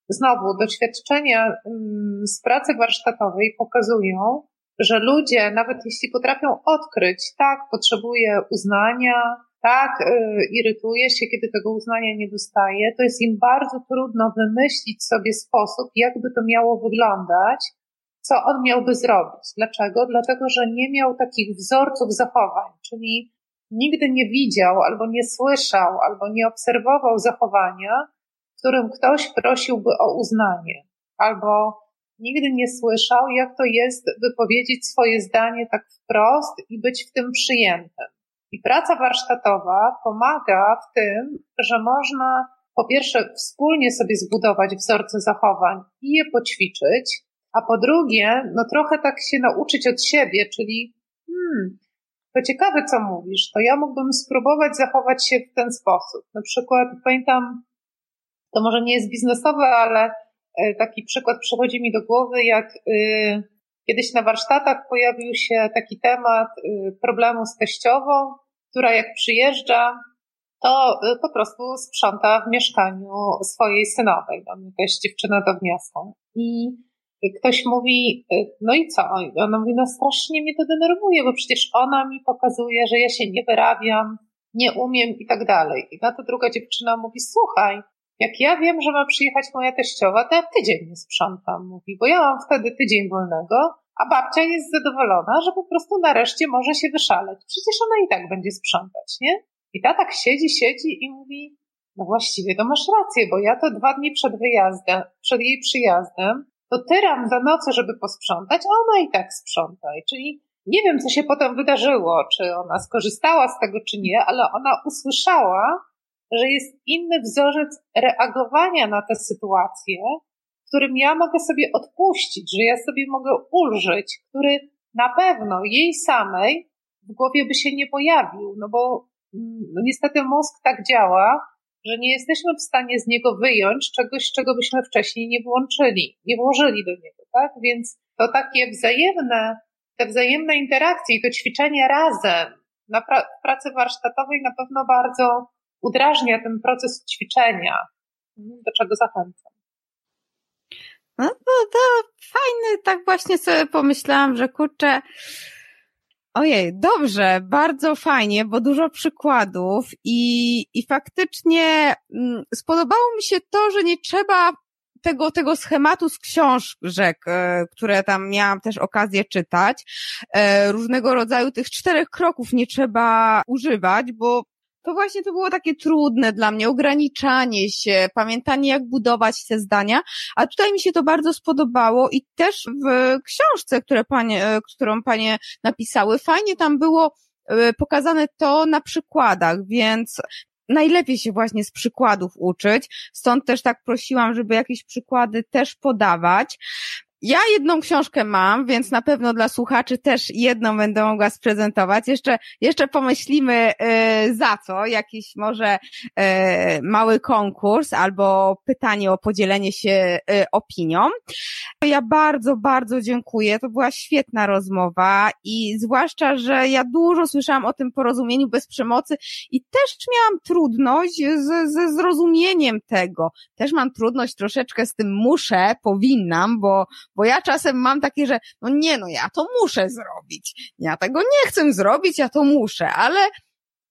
znowu doświadczenia mm, z pracy warsztatowej pokazują, że ludzie, nawet jeśli potrafią odkryć, tak, potrzebuje uznania, tak, y, irytuje się, kiedy tego uznania nie dostaje, to jest im bardzo trudno wymyślić sobie sposób, jakby to miało wyglądać, co on miałby zrobić. Dlaczego? Dlatego, że nie miał takich wzorców zachowań, czyli nigdy nie widział, albo nie słyszał, albo nie obserwował zachowania, w którym ktoś prosiłby o uznanie, albo nigdy nie słyszał, jak to jest wypowiedzieć swoje zdanie tak wprost i być w tym przyjętym. I praca warsztatowa pomaga w tym, że można po pierwsze wspólnie sobie zbudować wzorce zachowań i je poćwiczyć, a po drugie, no trochę tak się nauczyć od siebie, czyli hmm, to ciekawe, co mówisz, to ja mógłbym spróbować zachować się w ten sposób. Na przykład pamiętam, to może nie jest biznesowe, ale e, taki przykład przychodzi mi do głowy, jak y, kiedyś na warsztatach pojawił się taki temat y, problemu z teściową, która jak przyjeżdża, to y, po prostu sprząta w mieszkaniu swojej synowej. Tam jakaś dziewczyna do wniosła. I ktoś mówi, no i co? Ona mówi, no strasznie mnie to denerwuje, bo przecież ona mi pokazuje, że ja się nie wyrabiam, nie umiem i tak dalej. I na to druga dziewczyna mówi, słuchaj, jak ja wiem, że ma przyjechać moja teściowa, to ja tydzień nie sprzątam, mówi, bo ja mam wtedy tydzień wolnego, a babcia jest zadowolona, że po prostu nareszcie może się wyszaleć. Przecież ona i tak będzie sprzątać, nie? I ta tak siedzi, siedzi i mówi, no właściwie to masz rację, bo ja to dwa dni przed wyjazdem, przed jej przyjazdem, to tyram za nocy, żeby posprzątać, a ona i tak sprząta. Czyli nie wiem, co się potem wydarzyło, czy ona skorzystała z tego, czy nie, ale ona usłyszała, że jest inny wzorzec reagowania na tę sytuację, w którym ja mogę sobie odpuścić, że ja sobie mogę ulżyć, który na pewno jej samej w głowie by się nie pojawił, no bo no niestety mózg tak działa, że nie jesteśmy w stanie z niego wyjąć czegoś, czego byśmy wcześniej nie włączyli, nie włożyli do niego, tak? Więc to takie wzajemne te wzajemne interakcje i to ćwiczenie razem na pra pracy warsztatowej na pewno bardzo udrażnia ten proces ćwiczenia, do czego zachęcam. No to, to fajny, tak właśnie sobie pomyślałam, że kurczę, ojej, dobrze, bardzo fajnie, bo dużo przykładów i, i faktycznie mm, spodobało mi się to, że nie trzeba tego, tego schematu z książek, e, które tam miałam też okazję czytać, e, różnego rodzaju tych czterech kroków nie trzeba używać, bo to właśnie to było takie trudne dla mnie, ograniczanie się, pamiętanie jak budować te zdania, a tutaj mi się to bardzo spodobało i też w książce, które panie, e, którą panie napisały, fajnie tam było pokazane to na przykładach, więc najlepiej się właśnie z przykładów uczyć. Stąd też tak prosiłam, żeby jakieś przykłady też podawać. Ja jedną książkę mam, więc na pewno dla słuchaczy też jedną będę mogła sprezentować. Jeszcze, jeszcze pomyślimy y, za co, jakiś może y, mały konkurs albo pytanie o podzielenie się y, opinią. Ja bardzo, bardzo dziękuję. To była świetna rozmowa i zwłaszcza, że ja dużo słyszałam o tym porozumieniu bez przemocy i też miałam trudność z, ze zrozumieniem tego. Też mam trudność troszeczkę z tym muszę, powinnam, bo bo ja czasem mam takie, że no nie, no ja to muszę zrobić. Ja tego nie chcę zrobić, ja to muszę, ale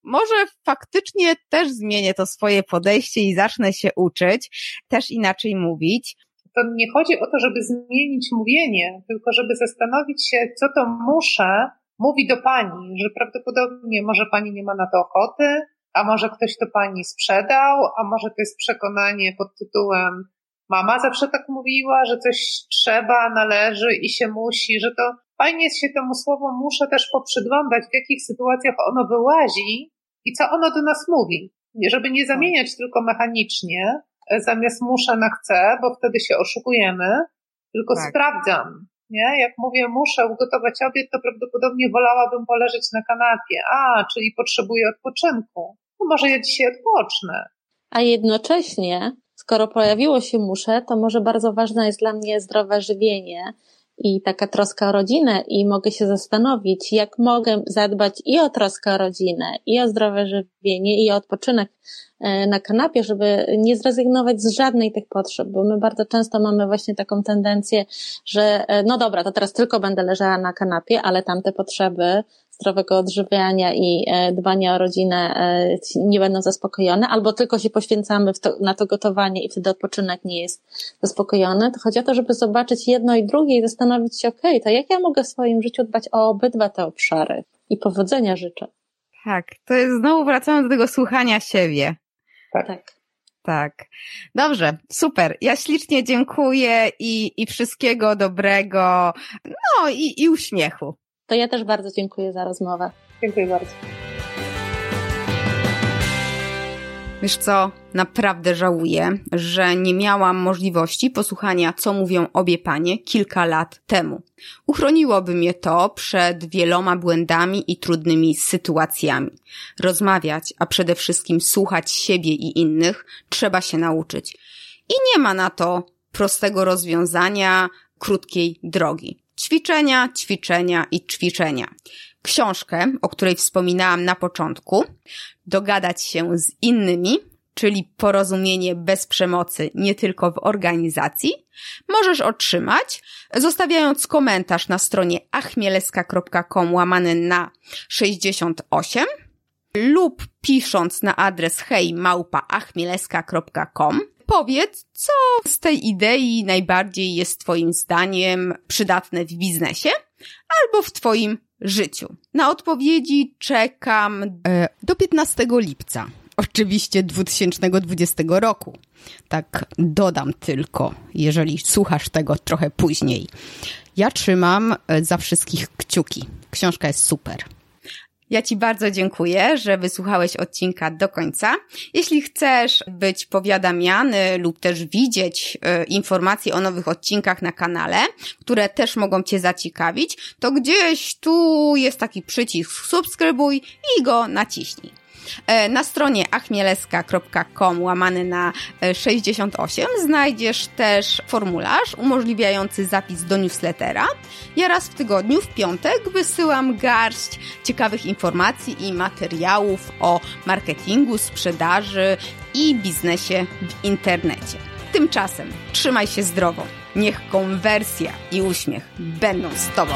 może faktycznie też zmienię to swoje podejście i zacznę się uczyć, też inaczej mówić. To nie chodzi o to, żeby zmienić mówienie, tylko żeby zastanowić się, co to muszę mówi do pani, że prawdopodobnie może pani nie ma na to ochoty, a może ktoś to pani sprzedał, a może to jest przekonanie pod tytułem Mama zawsze tak mówiła, że coś trzeba, należy i się musi, że to fajnie jest się temu słowu muszę też poprzyglądać, w jakich sytuacjach ono wyłazi i co ono do nas mówi. Żeby nie zamieniać tylko mechanicznie, e, zamiast muszę na chcę, bo wtedy się oszukujemy, tylko tak. sprawdzam. Nie? Jak mówię, muszę ugotować obiad, to prawdopodobnie wolałabym poleżeć na kanapie. A, czyli potrzebuję odpoczynku. No może ja dzisiaj odpocznę. A jednocześnie skoro pojawiło się muszę, to może bardzo ważne jest dla mnie zdrowe żywienie i taka troska o rodzinę i mogę się zastanowić, jak mogę zadbać i o troskę o rodzinę, i o zdrowe żywienie, i o odpoczynek e, na kanapie, żeby nie zrezygnować z żadnej tych potrzeb, bo my bardzo często mamy właśnie taką tendencję, że e, no dobra, to teraz tylko będę leżała na kanapie, ale tamte potrzeby zdrowego odżywiania i e, dbania o rodzinę e, nie będą zaspokojone, albo tylko się poświęcamy to, na to gotowanie i wtedy odpoczynek nie jest zaspokojony, to chodzi o to, żeby zobaczyć jedno i drugie i zastanowić się, okej, okay, to jak ja mogę w swoim życiu dbać o obydwa te obszary i powodzenia życzę. Tak, to jest znowu wracamy do tego słuchania siebie. Tak. tak. Tak. Dobrze, super. Ja ślicznie dziękuję i, i wszystkiego dobrego, no i, i uśmiechu. To ja też bardzo dziękuję za rozmowę. Dziękuję bardzo. Wiesz co, naprawdę żałuję, że nie miałam możliwości posłuchania, co mówią obie panie kilka lat temu. Uchroniłoby mnie to przed wieloma błędami i trudnymi sytuacjami. Rozmawiać, a przede wszystkim słuchać siebie i innych trzeba się nauczyć. I nie ma na to prostego rozwiązania krótkiej drogi. Ćwiczenia, ćwiczenia i ćwiczenia. Książkę, o której wspominałam na początku, dogadać się z innymi, czyli porozumienie bez przemocy nie tylko w organizacji, możesz otrzymać, zostawiając komentarz na stronie achmieleska.com łamany na 68 lub pisząc na adres hejmałpaachmieleska.com powiedz, co z tej idei najbardziej jest Twoim zdaniem przydatne w biznesie albo w Twoim życiu. Na odpowiedzi czekam e, do 15 lipca. Oczywiście 2020 roku. Tak dodam tylko, jeżeli słuchasz tego trochę później. Ja trzymam e, za wszystkich kciuki. Książka jest super. Ja Ci bardzo dziękuję, że wysłuchałeś odcinka do końca. Jeśli chcesz być powiadamiany lub też widzieć y, informacje o nowych odcinkach na kanale, które też mogą Cię zaciekawić, to gdzieś tu jest taki przycisk subskrybuj i go naciśnij. E, na stronie achmieleska.com łamany na 68 e, znajdziesz też formularz umożliwiający zapis do newslettera. Ja raz w tygodniu, w piątek, wysyłam garść ciekawych informacji i materiałów o marketingu, sprzedaży i biznesie w internecie. Tymczasem trzymaj się zdrowo. Niech konwersja i uśmiech będą z Tobą.